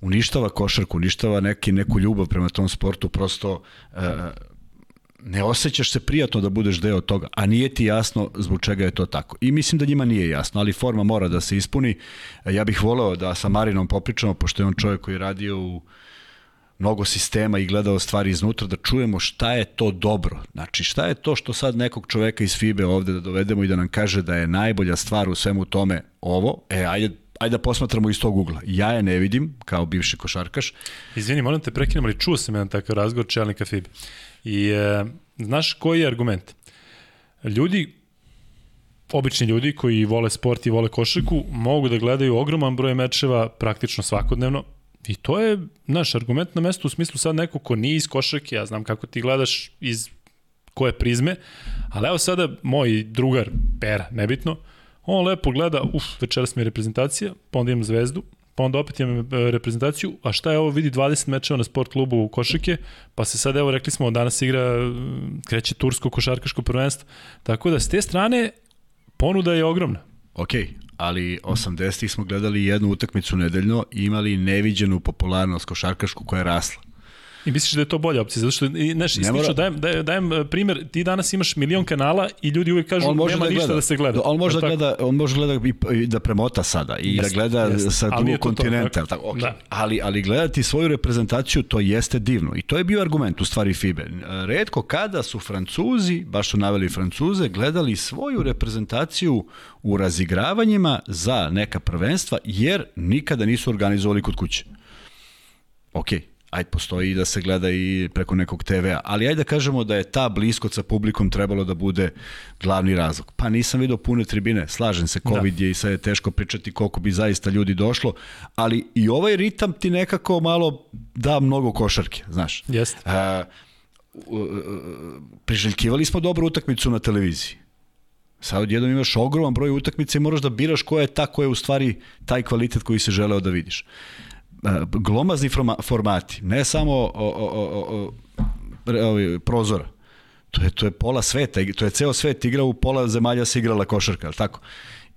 uništava košarku, uništava neki, neku ljubav prema tom sportu, prosto uh, ne osjećaš se prijatno da budeš deo toga, a nije ti jasno zbog čega je to tako. I mislim da njima nije jasno, ali forma mora da se ispuni. Ja bih voleo da sa Marinom popričamo, pošto je on čovjek koji je radio u mnogo sistema i gledao stvari iznutra, da čujemo šta je to dobro. Znači, šta je to što sad nekog čoveka iz FIBE ovde da dovedemo i da nam kaže da je najbolja stvar u svemu tome ovo, e, ajde, ajde da posmatramo iz tog ugla. Ja je ne vidim, kao bivši košarkaš. Izvini, moram te prekinem, ali čuo sam jedan takav razgovor čelnika FIBE. I e, znaš koji je argument? Ljudi, obični ljudi koji vole sport i vole košarku, mogu da gledaju ogroman broj mečeva praktično svakodnevno, I to je naš argument na mestu u smislu sad neko ko nije iz košarke, ja znam kako ti gledaš iz koje prizme, ali evo sada moj drugar, Pera, nebitno, on lepo gleda, uf, večeras mi je reprezentacija, pa onda imam zvezdu, pa onda opet imam e, reprezentaciju, a šta je ovo, vidi 20 mečeva na sport klubu u Košake, pa se sad, evo, rekli smo, danas igra, kreće tursko košarkaško prvenstvo, tako da s te strane ponuda je ogromna. Ok, ali 80-ih smo gledali jednu utakmicu nedeljno i imali neviđenu popularnost košarkašku koja je rasla. I misliš da je to bolja opcija, zato što, znaš, mora... dajem, dajem, dajem e, primjer, ti danas imaš milion kanala i ljudi uvijek kažu on može nema da ništa gleda. da se gleda. On može da gleda, on može gleda i, da premota sada i da gleda sa drugog kontinenta. To, tako, okay. da. ali, ali gledati svoju reprezentaciju, to jeste divno. I to je bio argument u stvari FIBE. Redko kada su Francuzi, baš su naveli Francuze, gledali svoju reprezentaciju u razigravanjima za neka prvenstva, jer nikada nisu organizovali kod kuće. Okej, okay ajde, postoji i da se gleda i preko nekog TV-a, ali ajde da kažemo da je ta bliskost sa publikom trebalo da bude glavni razlog. Pa nisam vidio pune tribine, slažem se, COVID da. je i sad je teško pričati koliko bi zaista ljudi došlo, ali i ovaj ritam ti nekako malo da mnogo košarke, znaš. Jeste. priželjkivali smo dobru utakmicu na televiziji. Sad odjednom imaš ogroman broj utakmica i moraš da biraš koja je ta koja je u stvari taj kvalitet koji se želeo da vidiš glomazni formati, ne samo o, o, o, o, prozora, to je, to je pola sveta, to je ceo svet igra u pola zemalja se igrala košarka, ali tako?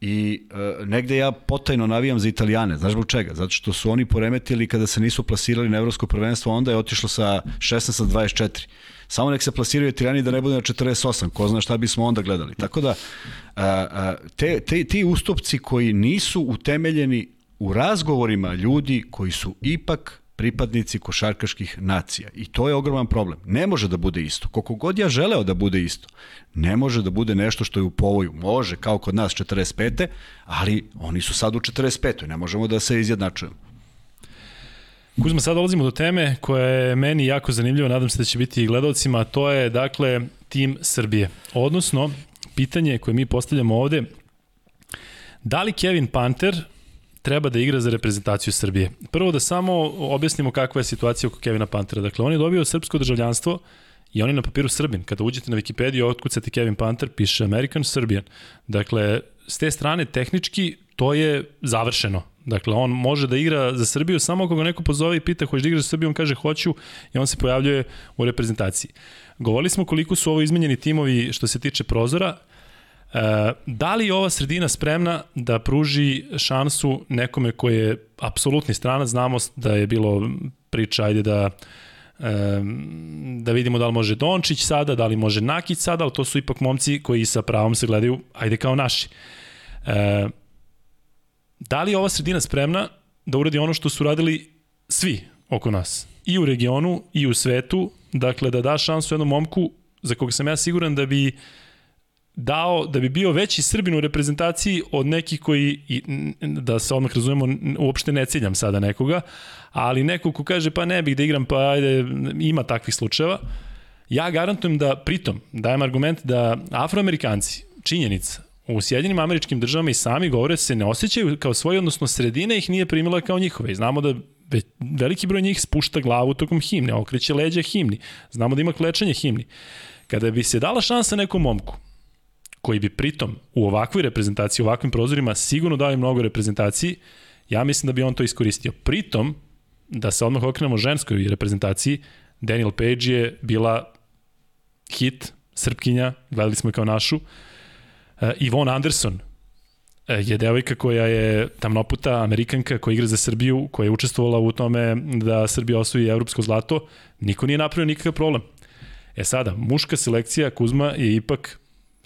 I e, negde ja potajno navijam za Italijane, znaš zbog čega? Zato što su oni poremetili kada se nisu plasirali na evropsko prvenstvo, onda je otišlo sa 16 na 24. Samo nek se plasiraju Italijani da ne bude na 48, ko zna šta bismo onda gledali. Tako da, a, a, te, te, ti ustupci koji nisu utemeljeni u razgovorima ljudi koji su ipak pripadnici košarkaških nacija. I to je ogroman problem. Ne može da bude isto. Koliko god ja želeo da bude isto, ne može da bude nešto što je u povoju. Može, kao kod nas 45. ali oni su sad u 45. Ne možemo da se izjednačujemo. Kuzma, sad dolazimo do teme koja je meni jako zanimljiva, nadam se da će biti i gledalcima, a to je, dakle, tim Srbije. Odnosno, pitanje koje mi postavljamo ovde, da li Kevin Panter treba da igra za reprezentaciju Srbije. Prvo da samo objasnimo kakva je situacija oko Kevina Pantera. Dakle, on je dobio srpsko državljanstvo i on je na papiru Srbin. Kada uđete na Wikipediju, otkucate Kevin Panter, piše American Serbian. Dakle, s te strane, tehnički, to je završeno. Dakle, on može da igra za Srbiju samo ako ga neko pozove i pita hoćeš da igraš za Srbiju, on kaže hoću i on se pojavljuje u reprezentaciji. Govorili smo koliko su ovo izmenjeni timovi što se tiče prozora. Da li je ova sredina spremna da pruži šansu nekome koji je apsolutni stranac? Znamo da je bilo priča, ajde da e, da vidimo da li može Dončić sada, da li može Nakić sada, ali to su ipak momci koji sa pravom se gledaju, ajde kao naši. E, da li je ova sredina spremna da uradi ono što su radili svi oko nas? I u regionu, i u svetu, dakle da da šansu jednom momku za koga sam ja siguran da bi uh, dao da bi bio veći Srbin u reprezentaciji od nekih koji, da se odmah razumemo, uopšte ne ciljam sada nekoga, ali neko ko kaže pa ne bih da igram, pa ajde, ima takvih slučajeva. Ja garantujem da, pritom, dajem argument da afroamerikanci, činjenica, u Sjedinim američkim državama i sami govore se ne osjećaju kao svoji, odnosno sredina ih nije primila kao njihove. I znamo da veliki broj njih spušta glavu tokom himne, okreće leđa himni. Znamo da ima klečanje himni. Kada bi se dala šansa nekom momku, koji bi pritom u ovakvoj reprezentaciji, u ovakvim prozorima sigurno dali mnogo reprezentaciji, ja mislim da bi on to iskoristio. Pritom, da se odmah okrenemo ženskoj reprezentaciji, Daniel Page je bila hit, Srpkinja, gledali smo je kao našu. Uh, Yvonne Anderson uh, je devojka koja je tamnoputa, amerikanka, koja igra za Srbiju, koja je učestvovala u tome da Srbija osvoji evropsko zlato. Niko nije napravio nikakav problem. E sada, muška selekcija Kuzma je ipak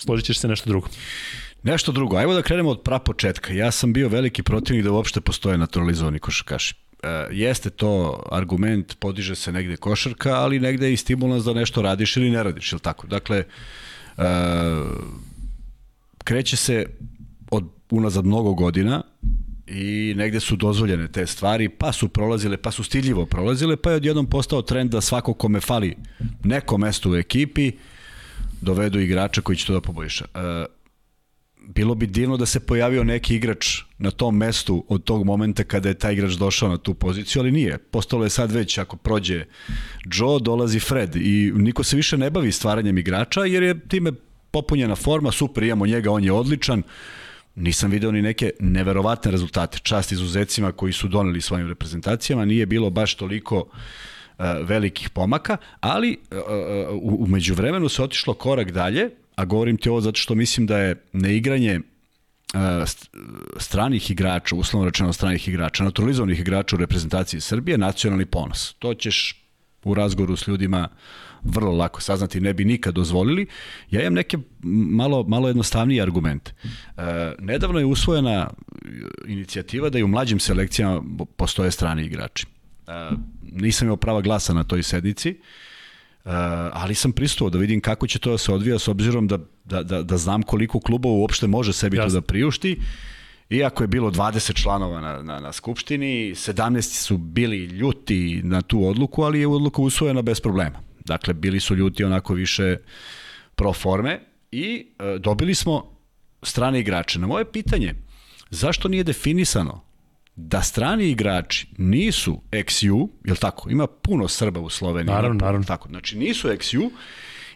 složit ćeš se nešto drugo. Nešto drugo. Ajmo da krenemo od prapočetka. Ja sam bio veliki protivnik da uopšte postoje naturalizovani košarkaši. E, jeste to argument, podiže se negde košarka, ali negde je i stimulans da nešto radiš ili ne radiš, ili tako? Dakle, e, kreće se od unazad mnogo godina i negde su dozvoljene te stvari, pa su prolazile, pa su stiljivo prolazile, pa je odjednom postao trend da svako kome fali neko mesto u ekipi, dovedu igrača koji će to da poboljša. E, bilo bi divno da se pojavio neki igrač na tom mestu od tog momenta kada je taj igrač došao na tu poziciju, ali nije. Postalo je sad već, ako prođe Joe, dolazi Fred i niko se više ne bavi stvaranjem igrača jer je time popunjena forma, super, imamo njega, on je odličan. Nisam video ni neke neverovatne rezultate. Čast izuzecima koji su doneli svojim reprezentacijama, nije bilo baš toliko uh, velikih pomaka, ali uh, uh, umeđu vremenu se otišlo korak dalje, a govorim ti ovo zato što mislim da je neigranje stranih igrača, uslovno rečeno stranih igrača, naturalizovanih igrača u reprezentaciji Srbije, nacionalni ponos. To ćeš u razgovoru s ljudima vrlo lako saznati, ne bi nikad dozvolili. Ja imam neke malo, malo jednostavnije argumente. E, nedavno je usvojena inicijativa da i u mlađim selekcijama postoje strani igrači. E, nisam imao prava glasa na toj sednici, Uh, ali sam pristao da vidim kako će to da se odvija s obzirom da, da, da, da znam koliko klubova uopšte može sebi Jasne. to da priušti. Iako je bilo 20 članova na, na, na Skupštini, 17 su bili ljuti na tu odluku, ali je odluka usvojena bez problema. Dakle, bili su ljuti onako više pro forme i e, dobili smo strane igrače. Na moje pitanje, zašto nije definisano da strani igrači nisu XU, je tako? Ima puno Srba u Sloveniji. Naravno, puno, naravno. Tako, znači nisu XU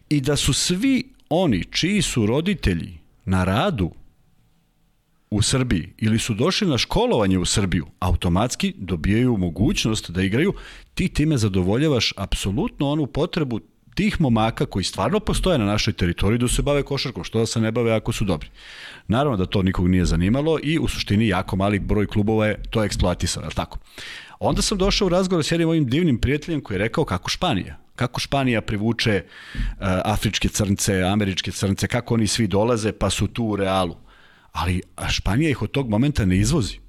i da su svi oni čiji su roditelji na radu u Srbiji ili su došli na školovanje u Srbiju, automatski dobijaju mogućnost da igraju, ti time zadovoljavaš apsolutno onu potrebu tih momaka koji stvarno postoje na našoj teritoriji da se bave košarkom, što da se ne bave ako su dobri. Naravno da to nikog nije zanimalo i u suštini jako mali broj klubova je to eksploatisao, je tako? Onda sam došao u razgovor s jednim mojim divnim prijateljem koji je rekao kako Španija. Kako Španija privuče uh, afričke crnce, američke crnce, kako oni svi dolaze pa su tu u realu. Ali Španija ih od tog momenta ne izvozi.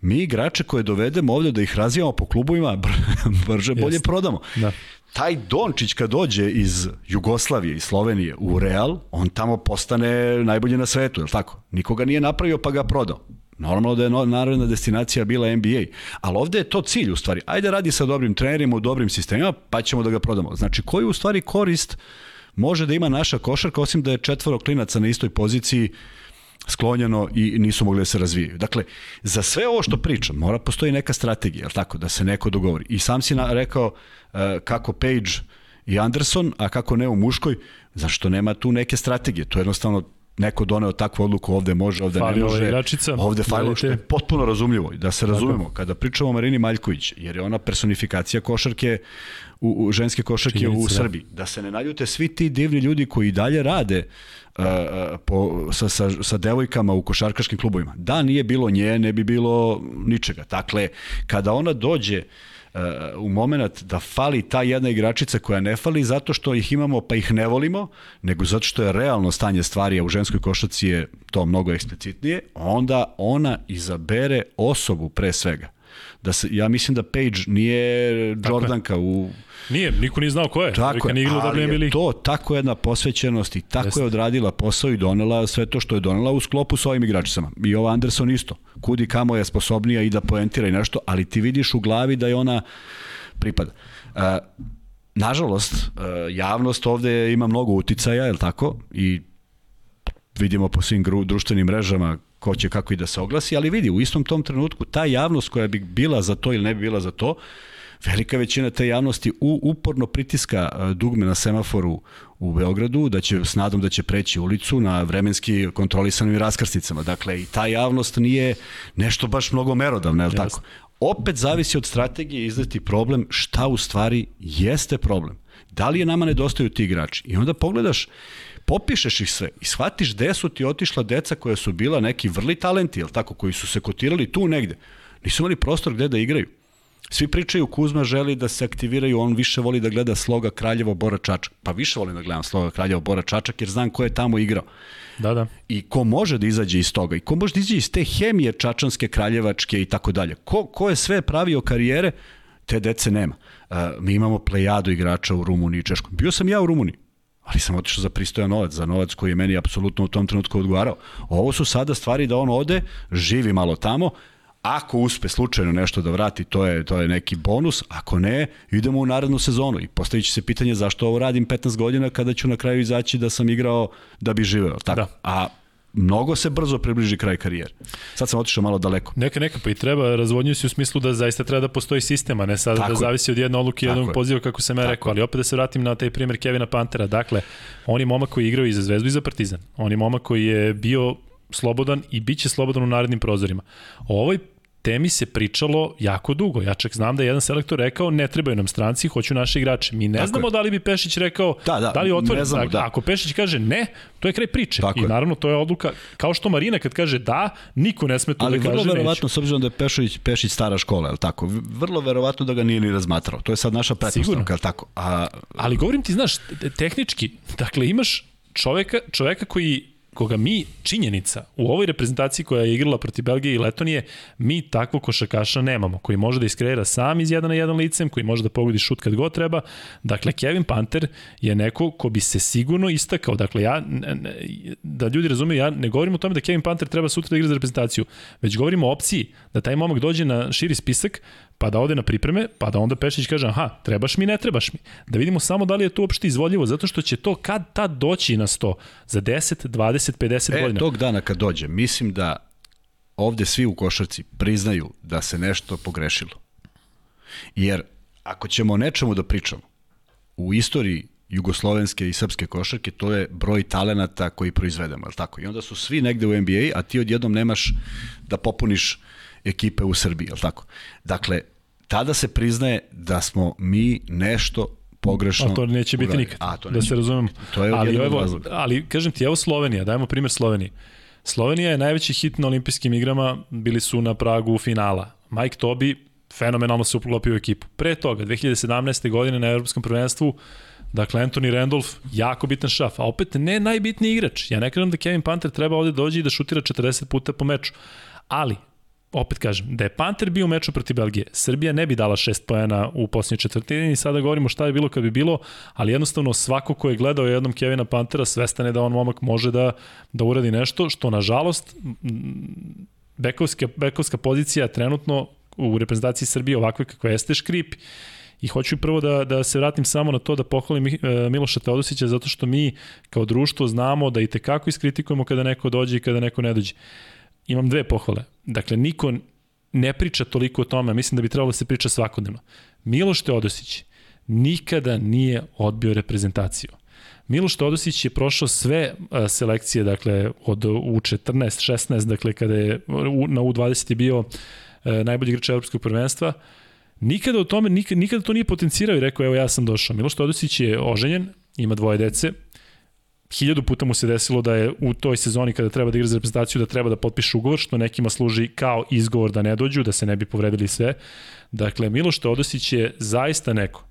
Mi igrače koje dovedemo ovde da ih razvijamo po klubovima br brže bolje Jest. prodamo. Da. Taj Dončić kad dođe iz Jugoslavije i Slovenije u Real, on tamo postane najbolji na svetu, je li tako? Nikoga nije napravio pa ga prodao. Normalno da je narodna destinacija bila NBA, ali ovde je to cilj u stvari. Ajde radi sa dobrim trenerima u dobrim sistemima, pa ćemo da ga prodamo. Znači, koji u stvari korist može da ima naša košarka, osim da je četvoro klinaca na istoj poziciji sklonjeno i nisu mogli da se razvijaju. Dakle, za sve ovo što pričam, mora postoji neka strategija, je tako, da se neko dogovori. I sam si na, rekao uh, kako Page i Anderson, a kako ne u muškoj, zašto nema tu neke strategije? To je jednostavno neko doneo takvu odluku, ovde može, ovde fali ne može. Igračica, ovde fali, što je potpuno razumljivo. Da se razumemo, kada pričamo o Marini Maljković, jer je ona personifikacija košarke, u, u ženske košarke Činjenica, u. Srbiji. Da. da se ne naljute svi ti divni ljudi koji dalje rade uh, po, sa, sa, sa devojkama u košarkaškim klubovima. Da nije bilo nje, ne bi bilo ničega. Dakle, kada ona dođe uh, u moment da fali ta jedna igračica koja ne fali zato što ih imamo pa ih ne volimo, nego zato što je realno stanje stvari, a u ženskoj košarci je to mnogo eksplicitnije, onda ona izabere osobu pre svega da se, ja mislim da Page nije Jordanka u... Nije, niko nije znao ko je. Tako je, ali je to tako jedna posvećenost i tako Jeste. je odradila posao i donela sve to što je donela u sklopu s ovim igračicama. I ova Anderson isto. Kudi kamo je sposobnija i da poentira i nešto, ali ti vidiš u glavi da je ona pripada. Uh, nažalost, uh, javnost ovde ima mnogo uticaja, je li tako? I vidimo po svim društvenim mrežama ko će kako i da se oglasi, ali vidi, u istom tom trenutku ta javnost koja bi bila za to ili ne bi bila za to, velika većina te javnosti u, uporno pritiska e, dugme na semaforu u Beogradu, da će, s nadom da će preći ulicu na vremenski kontrolisanim raskrsticama. Dakle, i ta javnost nije nešto baš mnogo merodavna, je li tako? Opet zavisi od strategije izdati problem šta u stvari jeste problem. Da li je nama nedostaju ti igrači? I onda pogledaš popišeš ih sve i shvatiš gde su ti otišla deca koja su bila neki vrli talenti, jel tako, koji su se kotirali tu negde. Nisu imali prostor gde da igraju. Svi pričaju Kuzma želi da se aktiviraju, on više voli da gleda Sloga Kraljevo Bora Čačak. Pa više volim da gledam Sloga Kraljevo Bora Čačak jer znam ko je tamo igrao. Da, da. I ko može da izađe iz toga i ko može da izađe iz te hemije čačanske, kraljevačke i tako dalje. Ko, ko je sve pravio karijere, te dece nema. Uh, mi imamo plejadu igrača u Rumuniji i Češkom. Bio sam ja u Rumuniji ali sam otišao za pristojan novac, za novac koji je meni apsolutno u tom trenutku odgovarao. Ovo su sada stvari da on ode, živi malo tamo, ako uspe slučajno nešto da vrati, to je, to je neki bonus, ako ne, idemo u narednu sezonu i postavit će se pitanje zašto ovo radim 15 godina kada ću na kraju izaći da sam igrao da bi živeo. Tako. Da. A mnogo se brzo približi kraj karijere. Sad sam otišao malo daleko. Neka, neka, pa i treba, razvodnju se u smislu da zaista treba da postoji sistema, ne sad da zavisi od jedne odluke i jednog poziva kako sam ja rekao, ali opet da se vratim na taj primjer Kevina Pantera. Dakle, on je momak koji je igrao i za Zvezdu i za Partizan. On je momak koji je bio slobodan i bit će slobodan u narednim prozorima. O ovoj temi se pričalo jako dugo. Ja čak znam da je jedan selektor rekao ne trebaju nam stranci, hoću naše igrače. Mi ne Tako znamo je. da li bi Pešić rekao da, da, da li otvori. Znamo, da. Ako Pešić kaže ne, to je kraj priče. Tako I je. naravno to je odluka, kao što Marina kad kaže da, niko ne sme to Ali da kaže vrlo verovatno, s obzirom da je Pešić, Pešić stara škola, je tako? Vrlo verovatno da ga nije ni razmatrao. To je sad naša pretpostavka, je tako? A... Ali govorim ti, znaš, tehnički, dakle imaš čoveka, čoveka koji koga mi, činjenica, u ovoj reprezentaciji koja je igrala protiv Belgije i Letonije, mi takvog košakaša nemamo, koji može da iskreira sam iz jedan na jedan licem, koji može da pogodi šut kad god treba. Dakle, Kevin Panter je neko ko bi se sigurno istakao. Dakle, ja, da ljudi razumeju, ja ne govorim o tome da Kevin Panter treba sutra da igra za reprezentaciju, već govorimo o opciji da taj momak dođe na širi spisak, pa da ode na pripreme, pa da onda Pešić kaže, aha, trebaš mi, ne trebaš mi. Da vidimo samo da li je to uopšte izvodljivo, zato što će to kad tad doći na 100, za 10, 20, 50 e, godina. E, tog dana kad dođe, mislim da ovde svi u košarci priznaju da se nešto pogrešilo. Jer ako ćemo o nečemu da pričamo, u istoriji jugoslovenske i srpske košarke, to je broj talenata koji proizvedemo, je tako? I onda su svi negde u NBA, a ti odjednom nemaš da popuniš ekipe u Srbiji, je tako? Dakle, tada se priznaje da smo mi nešto pogrešno. A to neće biti nikad, A, to da se razumemo. To je ali, evo, ali kažem ti, evo Slovenija, dajmo primjer Slovenije. Slovenija je najveći hit na olimpijskim igrama, bili su na pragu finala. Mike Tobi fenomenalno se uklopio u ekipu. Pre toga, 2017. godine na Evropskom prvenstvu, Dakle, Anthony Randolph, jako bitan šaf, a opet ne najbitniji igrač. Ja ne kažem da Kevin Panter treba ovde dođe i da šutira 40 puta po meču. Ali, opet kažem, da je Panter bio u meču protiv Belgije, Srbija ne bi dala šest pojena u posljednjoj četvrtini i sada govorimo šta je bilo kad bi bilo, ali jednostavno svako ko je gledao jednom Kevina Pantera svestan je da on momak može da, da uradi nešto, što nažalost bekovska, bekovska pozicija trenutno u reprezentaciji Srbije ovakve kakva jeste škrip I hoću prvo da, da se vratim samo na to da pohvalim e, Miloša Teodosića zato što mi kao društvo znamo da i tekako iskritikujemo kada neko dođe i kada neko ne dođe imam dve pohvale. Dakle, niko ne priča toliko o tome, mislim da bi trebalo da se priča svakodnevno. Miloš Teodosić nikada nije odbio reprezentaciju. Miloš Teodosić je prošao sve selekcije, dakle, od U14, 16, dakle, kada je na U20 je bio najbolji igrač evropskog prvenstva, nikada o tome, nikada, nikada to nije potencirao i rekao, evo ja sam došao. Miloš Teodosić je oženjen, ima dvoje dece, hiljadu puta mu se desilo da je u toj sezoni kada treba da igra za reprezentaciju da treba da potpiše ugovor, što nekima služi kao izgovor da ne dođu, da se ne bi povredili sve. Dakle, Miloš Teodosić je zaista neko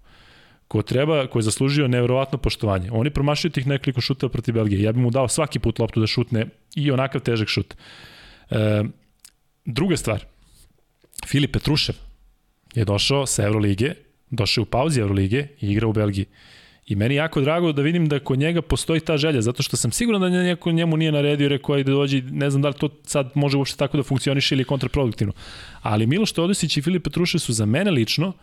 ko treba, ko je zaslužio neverovatno poštovanje. Oni promašaju tih nekoliko šuteva protiv Belgije. Ja bih mu dao svaki put loptu da šutne i onakav težak šut. E, druga stvar, Filip Petrušev je došao sa Eurolige, došao u pauzi Eurolige i igra u Belgiji. I meni jako drago da vidim da kod njega postoji ta želja, zato što sam siguran da neko njemu nije naredio rekao ajde dođi, ne znam da li to sad može uopšte tako da funkcioniše ili kontraproduktivno. Ali Miloš Teodosić i Filip Petruše su za mene lično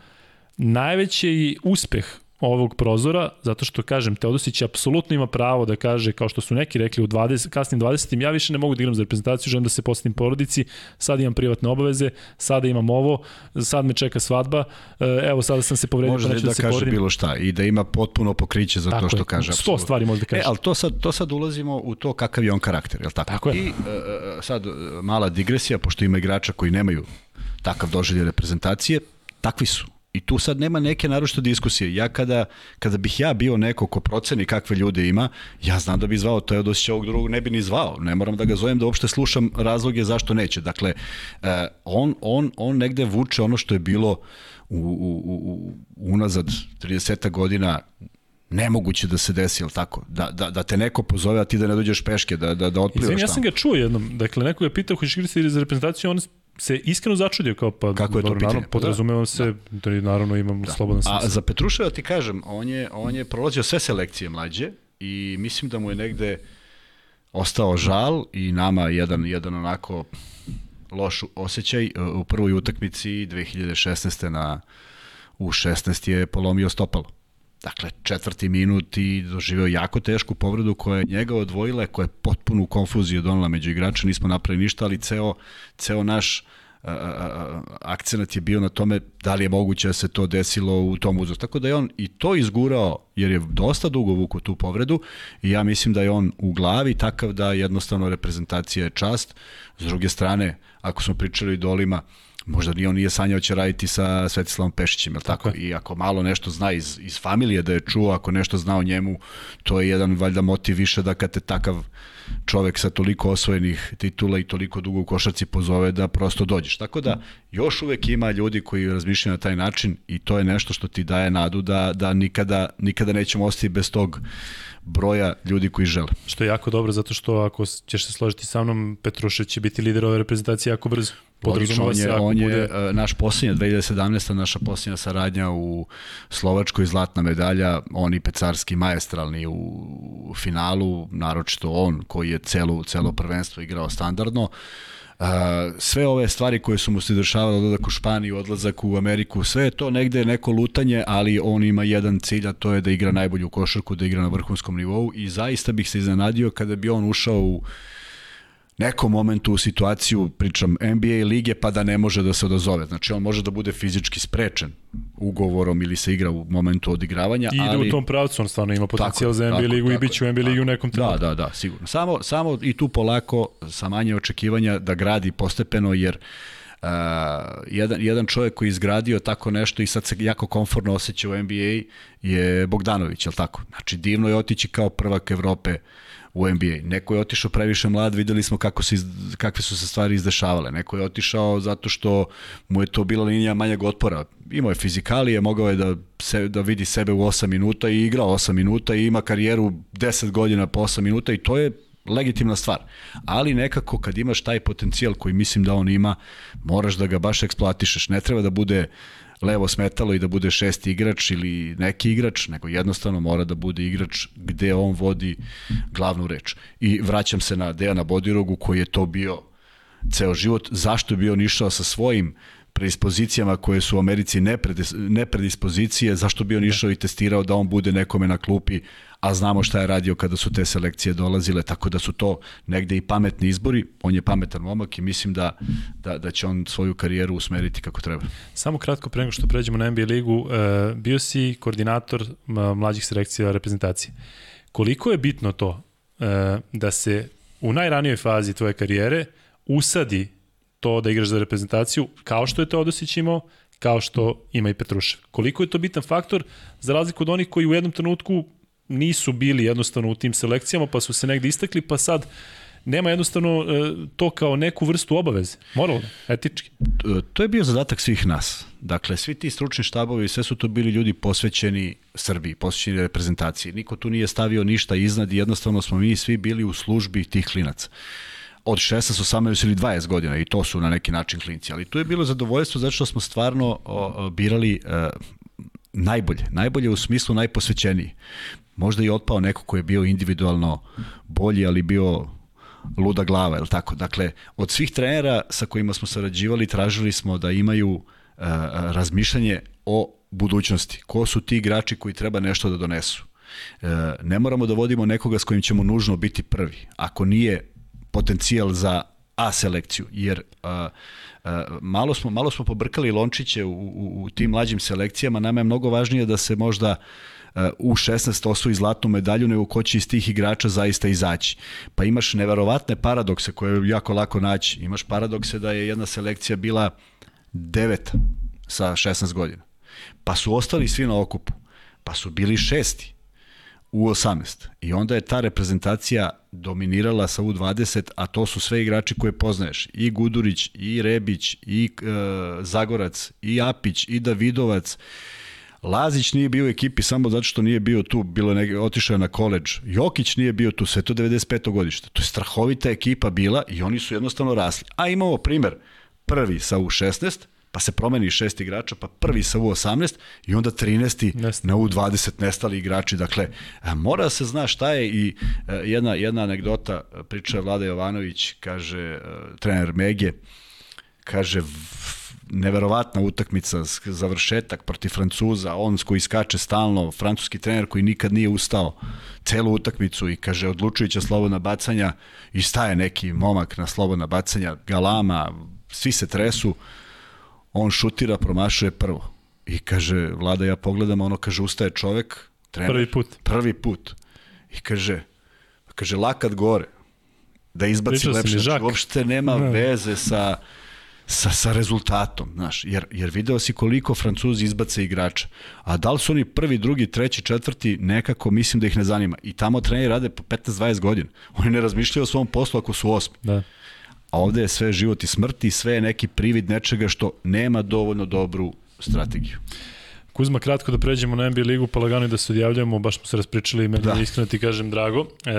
najveći uspeh ovog prozora, zato što, kažem, Teodosić apsolutno ima pravo da kaže, kao što su neki rekli u 20, kasnim 20. ja više ne mogu da igram za reprezentaciju, želim da se postim porodici, sad imam privatne obaveze, sada imam ovo, sad me čeka svadba, e, evo sada sam se povredio, može pa neću da, da se kaže poredim. bilo šta i da ima potpuno pokriće za tako to što je, kaže. Sto stvari može da kaže. E, ali to sad, to sad ulazimo u to kakav je on karakter, je li tako? Tako je. I uh, sad mala digresija, pošto ima igrača koji nemaju takav doželje reprezentacije, takvi su I tu sad nema neke naročite diskusije. Ja kada, kada bih ja bio neko ko proceni kakve ljude ima, ja znam da bi zvao Teodosića ovog drugog, ne bi ni zvao. Ne moram da ga zovem da uopšte slušam razloge zašto neće. Dakle, eh, on, on, on negde vuče ono što je bilo u, u, u, unazad 30 godina nemoguće da se desi, jel tako? Da, da, da te neko pozove, a ti da ne dođeš peške, da, da, da otplivaš Izvim, ja sam ga čuo jednom. Dakle, neko je pitao hoćeš igrati za reprezentaciju, on se iskreno začudio kao pa kako je to pitanje naravno, podrazumevam da. se da. da naravno imam da. slobodan sam a za Petruševa ti kažem on je on je prolazio sve selekcije mlađe i mislim da mu je negde ostao žal i nama jedan jedan onako loš osjećaj u prvoj utakmici 2016. na u 16 je polomio stopalo Dakle, četvrti minut i doživeo jako tešku povredu koja je njega odvojila, koja je potpunu konfuziju donala među igrača, nismo napravili ništa, ali ceo, ceo naš akcenat je bio na tome da li je moguće da se to desilo u tom uzrastu. Tako da je on i to izgurao, jer je dosta dugo vuku tu povredu i ja mislim da je on u glavi takav da jednostavno reprezentacija je čast. S druge strane, ako smo pričali o idolima, možda ni on nije sanjao će raditi sa Svetislavom Pešićem, tako? tako? I ako malo nešto zna iz, iz familije da je čuo, ako nešto zna o njemu, to je jedan valjda motiv više da kad te takav čovek sa toliko osvojenih titula i toliko dugo u košarci pozove da prosto dođeš. Tako da još uvek ima ljudi koji razmišljaju na taj način i to je nešto što ti daje nadu da, da nikada, nikada nećemo ostati bez tog broja ljudi koji žele. Što je jako dobro zato što ako ćeš se složiti sa mnom, Petrušev će biti lider ove reprezentacije jako brzo. Logično, on je, on je bude... E, naš posljednja, 2017. naša posljednja saradnja u Slovačkoj, zlatna medalja, oni pecarski majestralni u finalu, naročito on koji je celo, celo prvenstvo igrao standardno. Uh, sve ove stvari koje su mu se dešavale, odlazak u Španiju, odlazak u Ameriku, sve je to negde neko lutanje, ali on ima jedan cilj, a to je da igra najbolju košarku, da igra na vrhunskom nivou i zaista bih se iznenadio kada bi on ušao u nekom momentu u situaciju, pričam NBA lige, pa da ne može da se odazove. Znači on može da bude fizički sprečen ugovorom ili se igra u momentu odigravanja. I ide ali... u tom pravcu, on stvarno ima potencijal tako, za NBA tako, ligu tako, i bit će u NBA ligi u nekom trenutku. Da, da, da, sigurno. Samo, samo i tu polako, sa manje očekivanja, da gradi postepeno, jer Uh, jedan, jedan čovjek koji je izgradio tako nešto i sad se jako komfortno osjeća u NBA je Bogdanović, je li tako? Znači divno je otići kao prvak Evrope uh, u NBA. Neko je otišao previše mlad, videli smo kako se, kakve su se stvari izdešavale. Neko je otišao zato što mu je to bila linija manjeg otpora. Imao je fizikalije, mogao je da, se, da vidi sebe u 8 minuta i igrao 8 minuta i ima karijeru 10 godina po 8 minuta i to je legitimna stvar. Ali nekako kad imaš taj potencijal koji mislim da on ima, moraš da ga baš eksploatišeš. Ne treba da bude uh, levo smetalo i da bude šesti igrač ili neki igrač, nego jednostavno mora da bude igrač gde on vodi glavnu reč. I vraćam se na Dejana Bodirogu koji je to bio ceo život. Zašto bi on išao sa svojim predispozicijama koje su u Americi nepredispozicije, zašto bi on išao i testirao da on bude nekome na klupi, a znamo šta je radio kada su te selekcije dolazile, tako da su to negde i pametni izbori. On je pametan momak i mislim da, da, da će on svoju karijeru usmeriti kako treba. Samo kratko pre nego što pređemo na NBA ligu, e, bio si koordinator mlađih selekcija reprezentacije. Koliko je bitno to e, da se u najranijoj fazi tvoje karijere usadi to da igraš za reprezentaciju, kao što je Teodosić imao, kao što ima i Petrušev. Koliko je to bitan faktor, za razliku od onih koji u jednom trenutku nisu bili jednostavno u tim selekcijama, pa su se negde istakli, pa sad nema jednostavno e, to kao neku vrstu obaveze, moralno, etički. To je bio zadatak svih nas. Dakle, svi ti stručni štabovi, sve su to bili ljudi posvećeni Srbiji, posvećeni reprezentaciji. Niko tu nije stavio ništa iznad i jednostavno smo mi svi bili u službi tih klinaca od 16, 18 ili 20 godina i to su na neki način klinci. Ali tu je bilo zadovoljstvo zato što smo stvarno birali e, najbolje. Najbolje u smislu najposvećeniji. Možda i otpao neko ko je bio individualno bolji, ali bio luda glava, je tako? Dakle, od svih trenera sa kojima smo sarađivali, tražili smo da imaju e, razmišljanje o budućnosti. Ko su ti igrači koji treba nešto da donesu? E, ne moramo da vodimo nekoga s kojim ćemo nužno biti prvi. Ako nije potencijal za A selekciju, jer a, a, malo, smo, malo smo pobrkali lončiće u, u, u tim mlađim selekcijama, nama je mnogo važnije da se možda u 16 osvoji zlatnu medalju, nego ko će iz tih igrača zaista izaći. Pa imaš neverovatne paradokse koje je jako lako naći. Imaš paradokse da je jedna selekcija bila deveta sa 16 godina. Pa su ostali svi na okupu. Pa su bili šesti u 18. I onda je ta reprezentacija dominirala sa U20, a to su sve igrači koje poznaješ. I Gudurić, i Rebić, i e, Zagorac, i Apić, i Davidovac. Lazić nije bio u ekipi samo zato što nije bio tu, bilo neke, otišao je na koleđ. Jokić nije bio tu, sve to 95. godište. To je strahovita ekipa bila i oni su jednostavno rasli. A imamo primer, prvi sa U16, pa se promeni šest igrača, pa prvi sa U18 i onda 13. Nesta. na U20 nestali igrači. Dakle, e, mora se zna šta je i e, jedna, jedna anegdota, priča Vlada Jovanović, kaže, e, trener Mege, kaže, neverovatna utakmica, završetak protiv Francuza, on koji skače stalno, francuski trener koji nikad nije ustao celu utakmicu i kaže odlučujuća slobodna bacanja i staje neki momak na slobodna bacanja, galama, svi se tresu, on šutira, promašuje prvo. I kaže, Vlada, ja pogledam, ono kaže, ustaje čovek, trener. Prvi put. Prvi put. I kaže, kaže, lakat gore, da izbaci lepše. Znači, uopšte nema ne. veze sa, sa, sa rezultatom, znaš, jer, jer video si koliko Francuzi izbace igrača, a da li su oni prvi, drugi, treći, četvrti, nekako mislim da ih ne zanima. I tamo treneri rade po 15-20 godina. Oni ne razmišljaju o svom poslu ako su osmi. Da. A ovde je sve život i smrt i sve je neki privid nečega što nema dovoljno dobru strategiju. Kuzma, kratko da pređemo na NBA ligu, pa lagano i da se odjavljamo, baš smo se raspričali, meni da. iskreno ti kažem drago. E,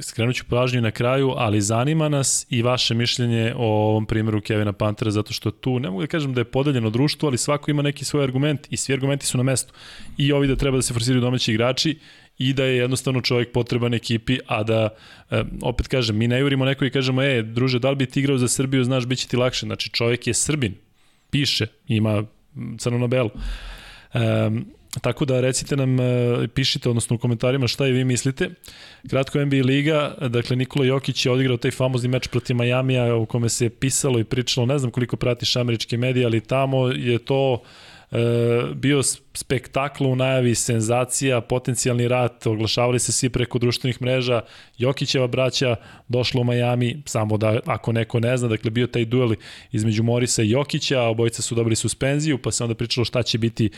skrenut ću pažnju na kraju, ali zanima nas i vaše mišljenje o ovom primjeru Kevina Pantera, zato što tu, ne mogu da kažem da je podeljeno društvo, ali svako ima neki svoj argument i svi argumenti su na mestu. I ovi da treba da se forsiraju domaći igrači i da je jednostavno čovjek potreban ekipi, a da, e, opet kažem, mi ne jurimo neko i kažemo, e, druže, da li bi ti igrao za Srbiju, znaš, bit će ti lakše. Znači, čovjek je Srbin, piše, ima crno na. Um, tako da recite nam, e, pišite odnosno u komentarima šta i vi mislite. Kratko NBA Liga, dakle Nikola Jokić je odigrao taj famozni meč protiv Majamija u kome se pisalo i pričalo, ne znam koliko pratiš američke medije, ali tamo je to uh, bio spektakl u najavi, senzacija, potencijalni rat, oglašavali se svi preko društvenih mreža, Jokićeva braća došla u Miami, samo da ako neko ne zna, dakle bio taj duel između Morisa i Jokića, obojica su dobili suspenziju, pa se onda pričalo šta će biti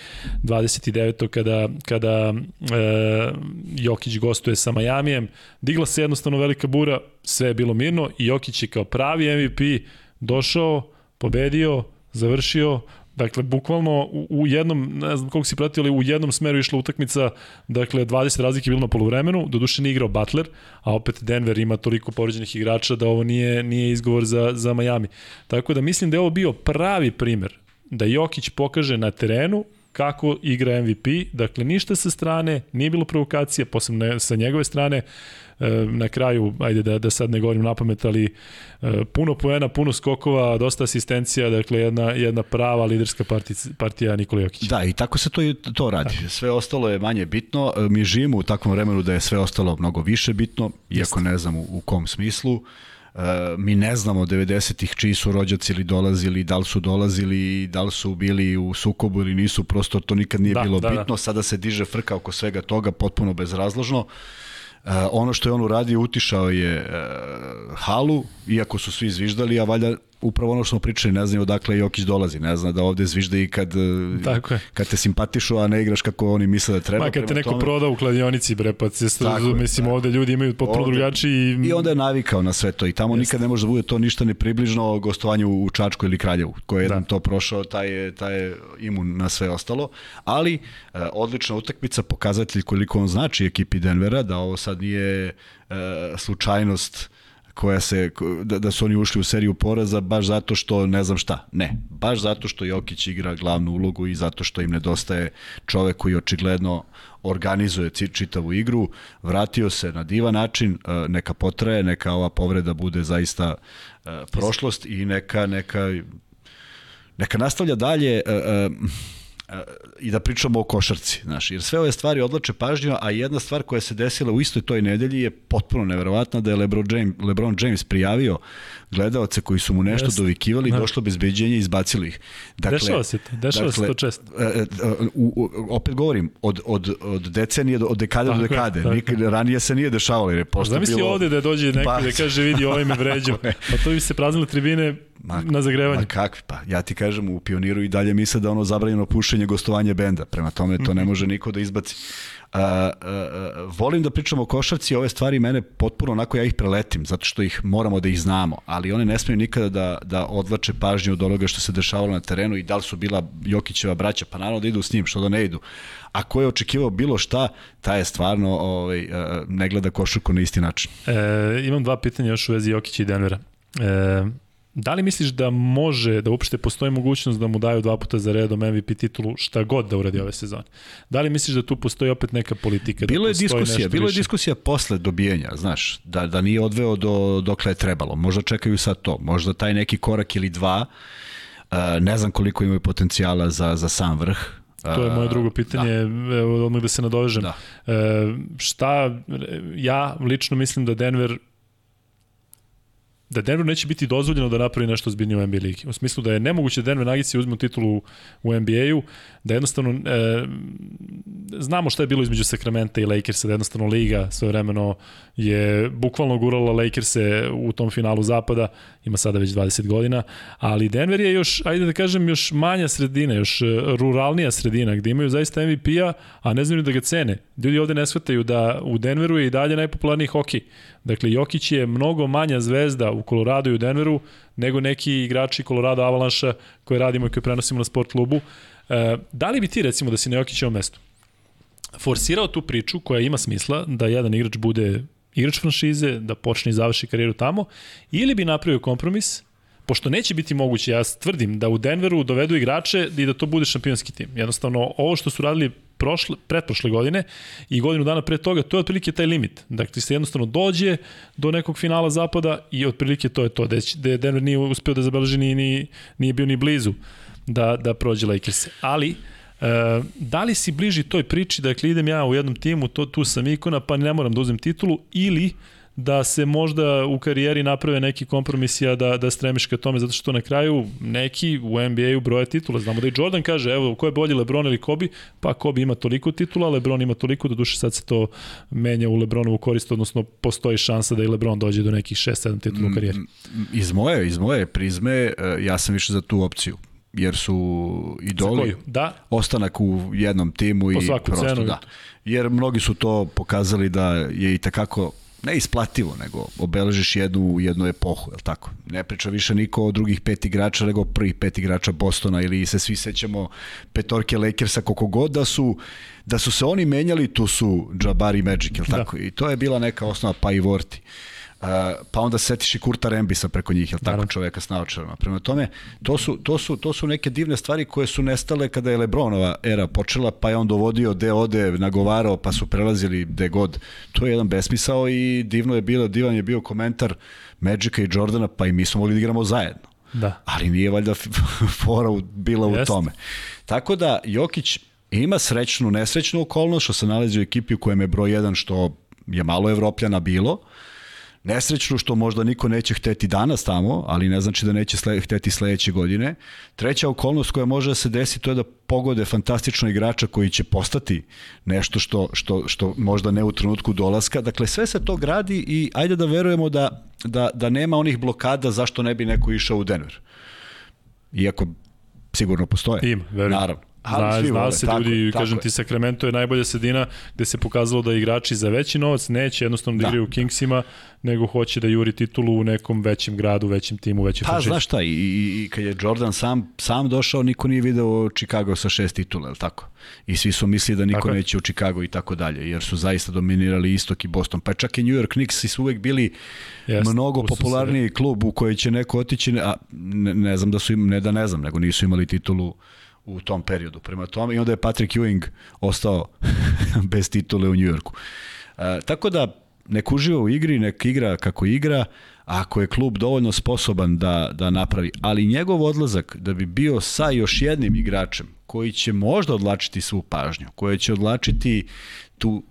29. kada, kada e, Jokić gostuje sa Majamijem. Digla se jednostavno velika bura, sve je bilo mirno i Jokić je kao pravi MVP došao, pobedio, završio, Dakle, bukvalno u, jednom, ne znam koliko si pratio, ali u jednom smeru išla utakmica, dakle, 20 razlike bilo na polovremenu, doduše nije igrao Butler, a opet Denver ima toliko povređenih igrača da ovo nije, nije izgovor za, za Miami. Tako da mislim da je ovo bio pravi primer da Jokić pokaže na terenu kako igra MVP, dakle ništa sa strane, nije bilo provokacija, posebno sa njegove strane, E, na kraju, ajde da, da sad ne govorim na pamet, ali e, puno poena, puno skokova, dosta asistencija, dakle jedna, jedna prava liderska partija, partija Nikola Jokić. Da, i tako se to, to radi. Tako. Sve ostalo je manje bitno. E, mi živimo u takvom vremenu da je sve ostalo mnogo više bitno, iako ne znam u, u kom smislu. Uh, mi ne znamo 90-ih čiji su rođaci ili dolazili, da li su dolazili, da li su bili u sukobu ili nisu, prosto to nikad nije da, bilo da, bitno. Da. Sada se diže frka oko svega toga, potpuno bezrazložno. Uh, Uh, ono što je on uradio, utišao je uh, halu, iako su svi zviždali, a valjda upravo ono što smo pričali, ne znaju odakle Jokić dolazi, ne zna da ovde zvižda i kad, Tako je. kad te simpatišu, a ne igraš kako oni misle da treba. Ma kad te neko tome... proda u kladionici, bre, pa se Tako mislim, ovde ljudi imaju potpuno drugačiji. I... Onda je navikao na sve to i tamo Jeste. nikad ne može da bude to ništa ne približno gostovanju u Čačku ili Kraljevu, ko je jedan da. to prošao, taj je, taj je imun na sve ostalo, ali uh, odlična utakmica, pokazatelj koliko on znači ekipi Denvera, da ovo sad nije uh, slučajnost koja se, da, da su oni ušli u seriju poraza baš zato što ne znam šta. Ne, baš zato što Jokić igra glavnu ulogu i zato što im nedostaje čovek koji očigledno organizuje čitavu igru, vratio se na divan način, e, neka potraje, neka ova povreda bude zaista e, prošlost i neka, neka, neka nastavlja dalje e, i da pričamo o košarci, znaš, jer sve ove stvari odlače pažnju, a jedna stvar koja se desila u istoj toj nedelji je potpuno neverovatna da je LeBron James, LeBron James prijavio gledaoce koji su mu nešto Just, dovikivali, da. došlo bezbeđenje i izbacili ih. Dakle, dešava se to, dešava dakle, se to često. E, e, u, u, opet govorim, od, od, od decenije, do, od dekade tako do dekade. Je, Nik, ranije se nije dešavalo, jer je posto Zamisli bilo... ovde da dođe neko da kaže vidi ovaj me vređao. Pa to bi se praznile tribine ma, na zagrevanje. Ma kakvi, pa ja ti kažem, u Pioniru i dalje misle da ono zabranjeno pušenje gostovanje benda, prema tome to ne mhm. može niko da izbaci. Uh, uh, volim da pričam o košarci, ove stvari mene potpuno onako ja ih preletim, zato što ih moramo da ih znamo, ali one ne smeju nikada da, da odlače pažnju od onoga što se dešavalo na terenu i da li su bila Jokićeva braća, pa naravno da idu s njim, što da ne idu. A ko je očekivao bilo šta, ta je stvarno ovaj, ne gleda košarku na isti način. E, imam dva pitanja još u vezi Jokića i Denvera. E, Da li misliš da može, da uopšte postoji mogućnost da mu daju dva puta za redom MVP titulu šta god da uradi ove sezone? Da li misliš da tu postoji opet neka politika? Da bilo da je diskusija, bilo je diskusija posle dobijenja, znaš, da, da nije odveo do, dokle je trebalo. Možda čekaju sad to, možda taj neki korak ili dva ne znam koliko imaju potencijala za, za sam vrh. To je moje drugo pitanje, da. evo odmah da se nadovežem. Da. E, šta, ja lično mislim da Denver da Denver neće biti dozvoljeno da napravi nešto zbiljnije u NBA ligi. U smislu da je nemoguće da Denver Nuggets uzmu titulu u NBA-u, da jednostavno e, znamo šta je bilo između Sacramento i Lakersa, da jednostavno liga sve vremeno je bukvalno gurala Lakers-e u tom finalu zapada, ima sada već 20 godina, ali Denver je još, ajde da kažem, još manja sredina, još e, ruralnija sredina, gde imaju zaista MVP-a, a ne znaju da ga cene. Ljudi ovde ne shvataju da u Denveru je i dalje najpopularniji hokej. Dakle, Jokić je mnogo manja zvezda u Koloradu i u Denveru nego neki igrači Colorado Avalanche koje radimo i koje prenosimo na sport klubu. E, da li bi ti recimo da si na Jokićevom mestu forsirao tu priču koja ima smisla da jedan igrač bude igrač franšize, da počne i završi karijeru tamo, ili bi napravio kompromis, pošto neće biti moguće, ja tvrdim da u Denveru dovedu igrače i da to bude šampionski tim. Jednostavno, ovo što su radili prošle, pretprošle godine i godinu dana pre toga, to je otprilike taj limit. Dakle, se jednostavno dođe do nekog finala zapada i otprilike to je to. Da Denver nije uspeo da zabeleži ni, ni, nije bio ni blizu da, da prođe Lakers. Ali, E, da li si bliži toj priči, dakle idem ja u jednom timu, to, tu sam ikona, pa ne moram da uzem titulu, ili da se možda u karijeri naprave neki kompromisi, a da, da stremiš ka tome, zato što na kraju neki u NBA-u broje titula. Znamo da i Jordan kaže, evo, ko je bolji Lebron ili Kobe? Pa Kobe ima toliko titula, Lebron ima toliko, do duše sad se to menja u Lebronovu korist, odnosno postoji šansa da i Lebron dođe do nekih 6-7 titula u karijeri. Iz moje, iz moje prizme, e, ja sam više za tu opciju jer su idoli da. ostanak u jednom timu po i prosto cenu. da. Jer mnogi su to pokazali da je i takako ne isplativo, nego obeležiš jednu, jednu epohu, je tako? Ne priča više niko o drugih pet igrača, nego prvih pet igrača Bostona ili se svi sećamo petorke Lakersa, koliko god da su, da su se oni menjali, tu su Jabari Magic, je da. tako? Da. I to je bila neka osnova, pa i Vorti. Uh, pa onda setiš i Kurta Rembisa preko njih, je tako, Naravno. čoveka s naočarama. Prema tome, to su, to, su, to su neke divne stvari koje su nestale kada je Lebronova era počela, pa je on dovodio de ode, nagovarao, pa su prelazili de god. To je jedan besmisao i divno je bilo, divan je bio komentar Magica i Jordana, pa i mi smo mogli da igramo zajedno. Da. Ali nije valjda fora bila u Jest. tome. Tako da, Jokić ima srećnu, nesrećnu okolnost što se nalazi u ekipi u kojem je broj 1 što je malo Evropljana bilo, Nesrećno što možda niko neće hteti danas tamo, ali ne znači da neće sle, hteti sledeće godine. Treća okolnost koja može da se desi to je da pogode fantastično igrača koji će postati nešto što, što, što možda ne u trenutku dolaska. Dakle, sve se to gradi i ajde da verujemo da, da, da nema onih blokada zašto ne bi neko išao u Denver. Iako sigurno postoje. Ima, verujem. Naravno. Ali zna, zna se tako, ljudi, tako kažem je. ti, Sacramento je najbolja sredina gde se pokazalo da igrači za veći novac neće jednostavno da, da igraju u Kingsima, nego hoće da juri titulu u nekom većem gradu, većem timu, većem Pa, znaš šta, i, i, i kad je Jordan sam, sam došao, niko nije video Chicago sa šest titula, je tako? I svi su mislili da niko tako neće u Chicago i tako dalje, jer su zaista dominirali Istok i Boston. Pa čak i New York Knicks su uvek bili Jest, mnogo popularniji se... klub u koji će neko otići, a ne, ne znam da su im, ne da ne znam, nego nisu imali titulu u tom periodu. Prema tome, i onda je Patrick Ewing ostao bez titule u Njujorku. E, tako da, nek uživa u igri, nek igra kako igra, ako je klub dovoljno sposoban da, da napravi, ali njegov odlazak da bi bio sa još jednim igračem koji će možda odlačiti svu pažnju, koji će odlačiti tu,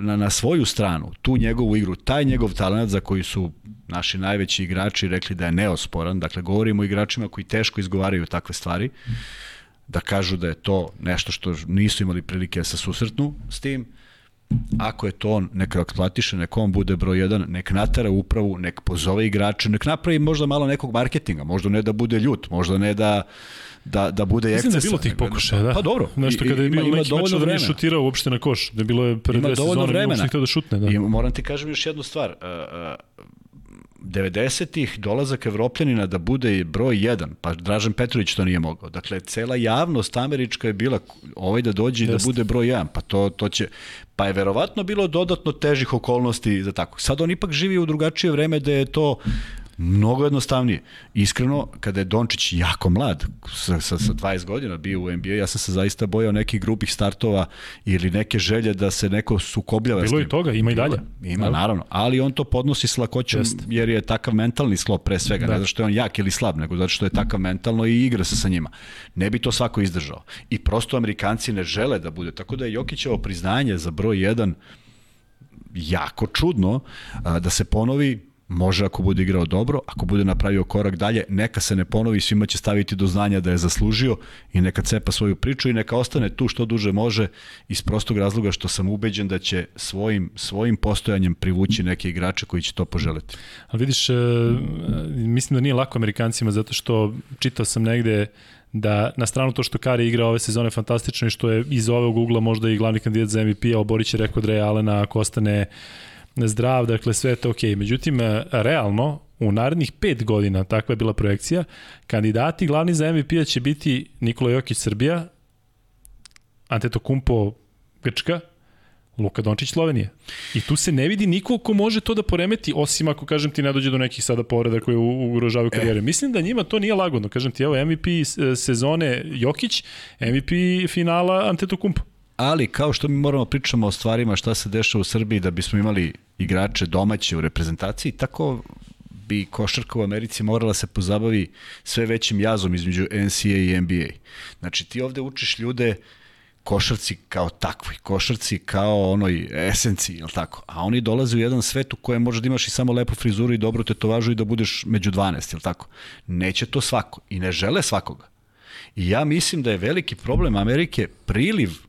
na, na svoju stranu, tu njegovu igru, taj njegov talent za koji su naši najveći igrači rekli da je neosporan, dakle govorimo o igračima koji teško izgovaraju takve stvari, mm da kažu da je to nešto što nisu imali prilike da se susretnu s tim. Ako je to on, neka eksploatiše, nek on bude broj jedan, nek natara upravu, nek pozove igrače, nek napravi možda malo nekog marketinga, možda ne da bude ljut, možda ne da da, da bude ekscesa. Mislim da je bilo tih pokušaja, da. Pa dobro. Nešto kada je bilo ima, neki meč da nije šutirao uopšte na koš, da je bilo je pred dve sezone, uopšte htio da šutne. Da. I moram ti kažem još jednu stvar. Uh, uh, 90-ih dolazak Evropljanina da bude broj 1, pa Dražan Petrović to nije mogao. Dakle, cela javnost američka je bila ovaj da dođe i da bude broj 1, pa to, to će... Pa je verovatno bilo dodatno težih okolnosti za tako. Sad on ipak živi u drugačije vreme da je to Mnogo jednostavnije. Iskreno, kada je Dončić jako mlad, sa, sa, sa 20 godina bio u NBA, ja sam se zaista bojao nekih grubih startova ili neke želje da se neko sukobljava Bilo i toga, ima i dalje. Ima, da. naravno. Ali on to podnosi s lakoćom Jest. jer je takav mentalni slop pre svega. Da. Ne zato što je on jak ili slab, nego zato što je takav mentalno i igra se sa njima. Ne bi to svako izdržao. I prosto Amerikanci ne žele da bude. Tako da je Jokićevo priznanje za broj 1 jako čudno da se ponovi Može ako bude igrao dobro, ako bude napravio korak dalje, neka se ne ponovi, svima će staviti do znanja da je zaslužio i neka cepa svoju priču i neka ostane tu što duže može iz prostog razloga što sam ubeđen da će svojim, svojim postojanjem privući neke igrače koji će to poželiti. Ali vidiš, e, mislim da nije lako Amerikancima zato što čitao sam negde da na stranu to što Kari igra ove sezone fantastično i što je iz ovog ugla možda i glavni kandidat za MVP-a, Oborić je rekao Dre Alena ako ostane zdrav, dakle sve je to okej. Okay. Međutim, e, realno, u narednih pet godina, takva je bila projekcija, kandidati glavni za MVP-a će biti Nikola Jokić Srbija, Antetokumpo Grčka, Luka Dončić Slovenija. I tu se ne vidi niko ko može to da poremeti, osim ako, kažem ti, ne dođe do nekih sada povreda koje ugrožavaju karijere. E. Mislim da njima to nije lagodno. Kažem ti, evo, MVP sezone Jokić, MVP finala Antetokumpo ali kao što mi moramo pričamo o stvarima šta se dešava u Srbiji da bismo imali igrače domaće u reprezentaciji, tako bi košarka u Americi morala se pozabavi sve većim jazom između NCAA i NBA. Znači ti ovde učiš ljude košarci kao takvoj, košarci kao onoj esenciji, jel tako? A oni dolaze u jedan svet u kojem možeš da imaš i samo lepu frizuru i dobro tetovažu i da budeš među 12, jel tako? Neće to svako i ne žele svakoga. I ja mislim da je veliki problem Amerike priliv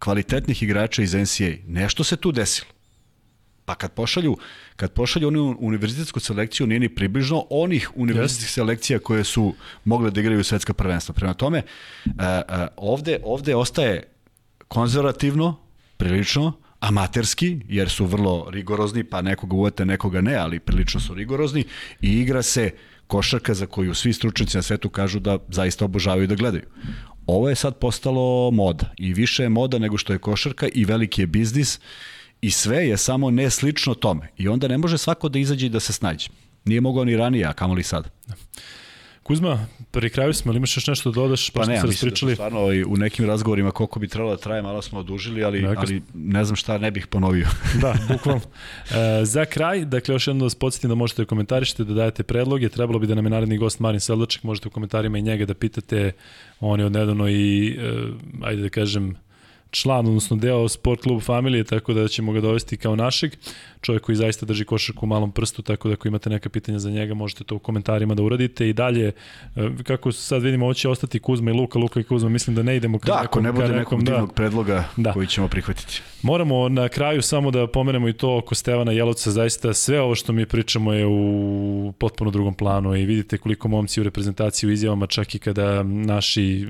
kvalitetnih igrača iz NCAA. Nešto se tu desilo. Pa kad pošalju, kad pošalju onu univerzitetsku selekciju, nije ni približno onih univerzitetskih yes. selekcija koje su mogle da igraju svetska prvenstva. Prema tome, uh, uh, ovde, ovde ostaje konzervativno, prilično, amaterski, jer su vrlo rigorozni, pa nekoga uvete, nekoga ne, ali prilično su rigorozni i igra se košarka za koju svi stručnjaci na svetu kažu da zaista obožavaju da gledaju. Ovo je sad postalo moda i više je moda nego što je košarka i veliki je biznis i sve je samo ne slično tome. I onda ne može svako da izađe i da se snađe. Nije mogao ni ranije, a kamoli sad. Kuzma, pri kraju smo, ali imaš još nešto da dodaš? Pa ne, ja mislim da stvarno ovaj, u nekim razgovorima koliko bi trebalo da traje, malo smo odužili, ali, dakle, ali ne znam šta ne bih ponovio. da, bukvalno. E, za kraj, dakle, još jedno da vas podsjetim da možete da komentarišete, da dajete predloge. Trebalo bi da nam je naredni gost Marin Sedlaček, možete u komentarima i njega da pitate. On je odnedavno i, e, ajde da kažem, član, odnosno deo sport klubu familije, tako da ćemo ga dovesti kao našeg. Čovjek koji zaista drži košarku u malom prstu, tako da ako imate neka pitanja za njega, možete to u komentarima da uradite. I dalje, e, kako sad vidimo, ovo će ostati Kuzma i Luka, Luka i Kuzma, mislim da ne idemo ka da, nekom, ako ne bude nekog divnog da. predloga da. koji ćemo prihvatiti. Moramo na kraju samo da pomenemo i to oko Stevana Jelovca, zaista sve ovo što mi pričamo je u potpuno drugom planu i vidite koliko momci u reprezentaciji u izjavama, čak i kada naši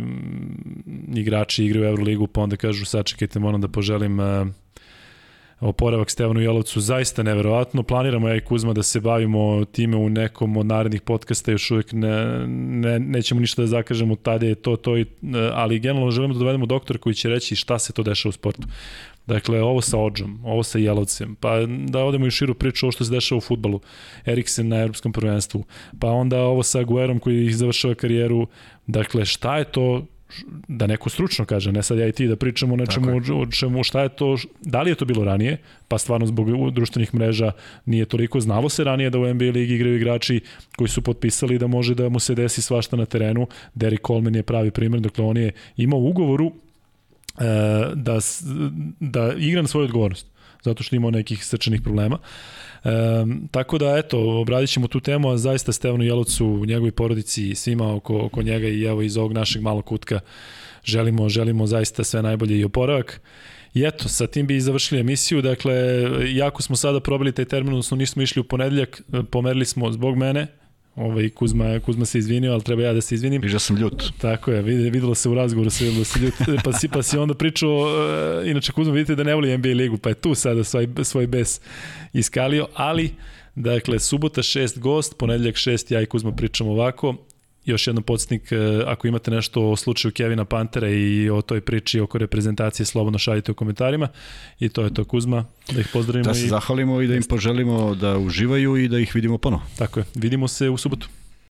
igrači igraju u Euroligu, pa onda kažu sačekajte, moram da poželim uh, oporavak Stevanu Jelovcu zaista neverovatno. Planiramo ja i Kuzma da se bavimo time u nekom od narednih podcasta, još uvijek ne, ne, nećemo ništa da zakažemo, tada je to, to, i, ali generalno želimo da dovedemo doktora koji će reći šta se to dešava u sportu. Dakle, ovo sa Odžom, ovo sa Jelovcem, pa da odemo i širu priču ovo što se dešava u futbalu, Eriksen na evropskom prvenstvu, pa onda ovo sa Guerom koji završava karijeru, dakle, šta je to da neko stručno kaže, ne sad ja i ti da pričamo o nečemu, o čemu, šta je to, da li je to bilo ranije, pa stvarno zbog društvenih mreža nije toliko znalo se ranije da u NBA ligi igraju igrači koji su potpisali da može da mu se desi svašta na terenu. Derek Coleman je pravi primjer, dakle on je imao ugovoru e, da, da igra na svoju odgovornost zato što imao nekih srčanih problema. E, tako da, eto, obradit ćemo tu temu, a zaista Stevanu Jelovcu, u njegovoj porodici i svima oko, oko njega i evo iz ovog našeg malog kutka želimo, želimo zaista sve najbolje i oporavak. I eto, sa tim bi završili emisiju, dakle, jako smo sada probali taj termin, odnosno nismo išli u ponedeljak, pomerili smo zbog mene, Ovaj Kuzma, Kuzma se izvinio, ali treba ja da se izvinim. Viđa sam ljut. Tako je, videlo se u razgovoru se da se ljut. Pa si, pa si onda pričao, uh, inače Kuzma vidite da ne voli NBA ligu, pa je tu sada svoj, svoj bes iskalio, ali Dakle, subota 6 gost, ponedeljak 6, ja i Kuzma pričamo ovako. Još jedan podsjetnik, e, ako imate nešto o slučaju Kevina Pantera i o toj priči oko reprezentacije, slobodno šaljite u komentarima. I to je to Kuzma, da ih pozdravimo. Da se i... zahvalimo i da im poželimo da uživaju i da ih vidimo ponovo. Tako je, vidimo se u subotu.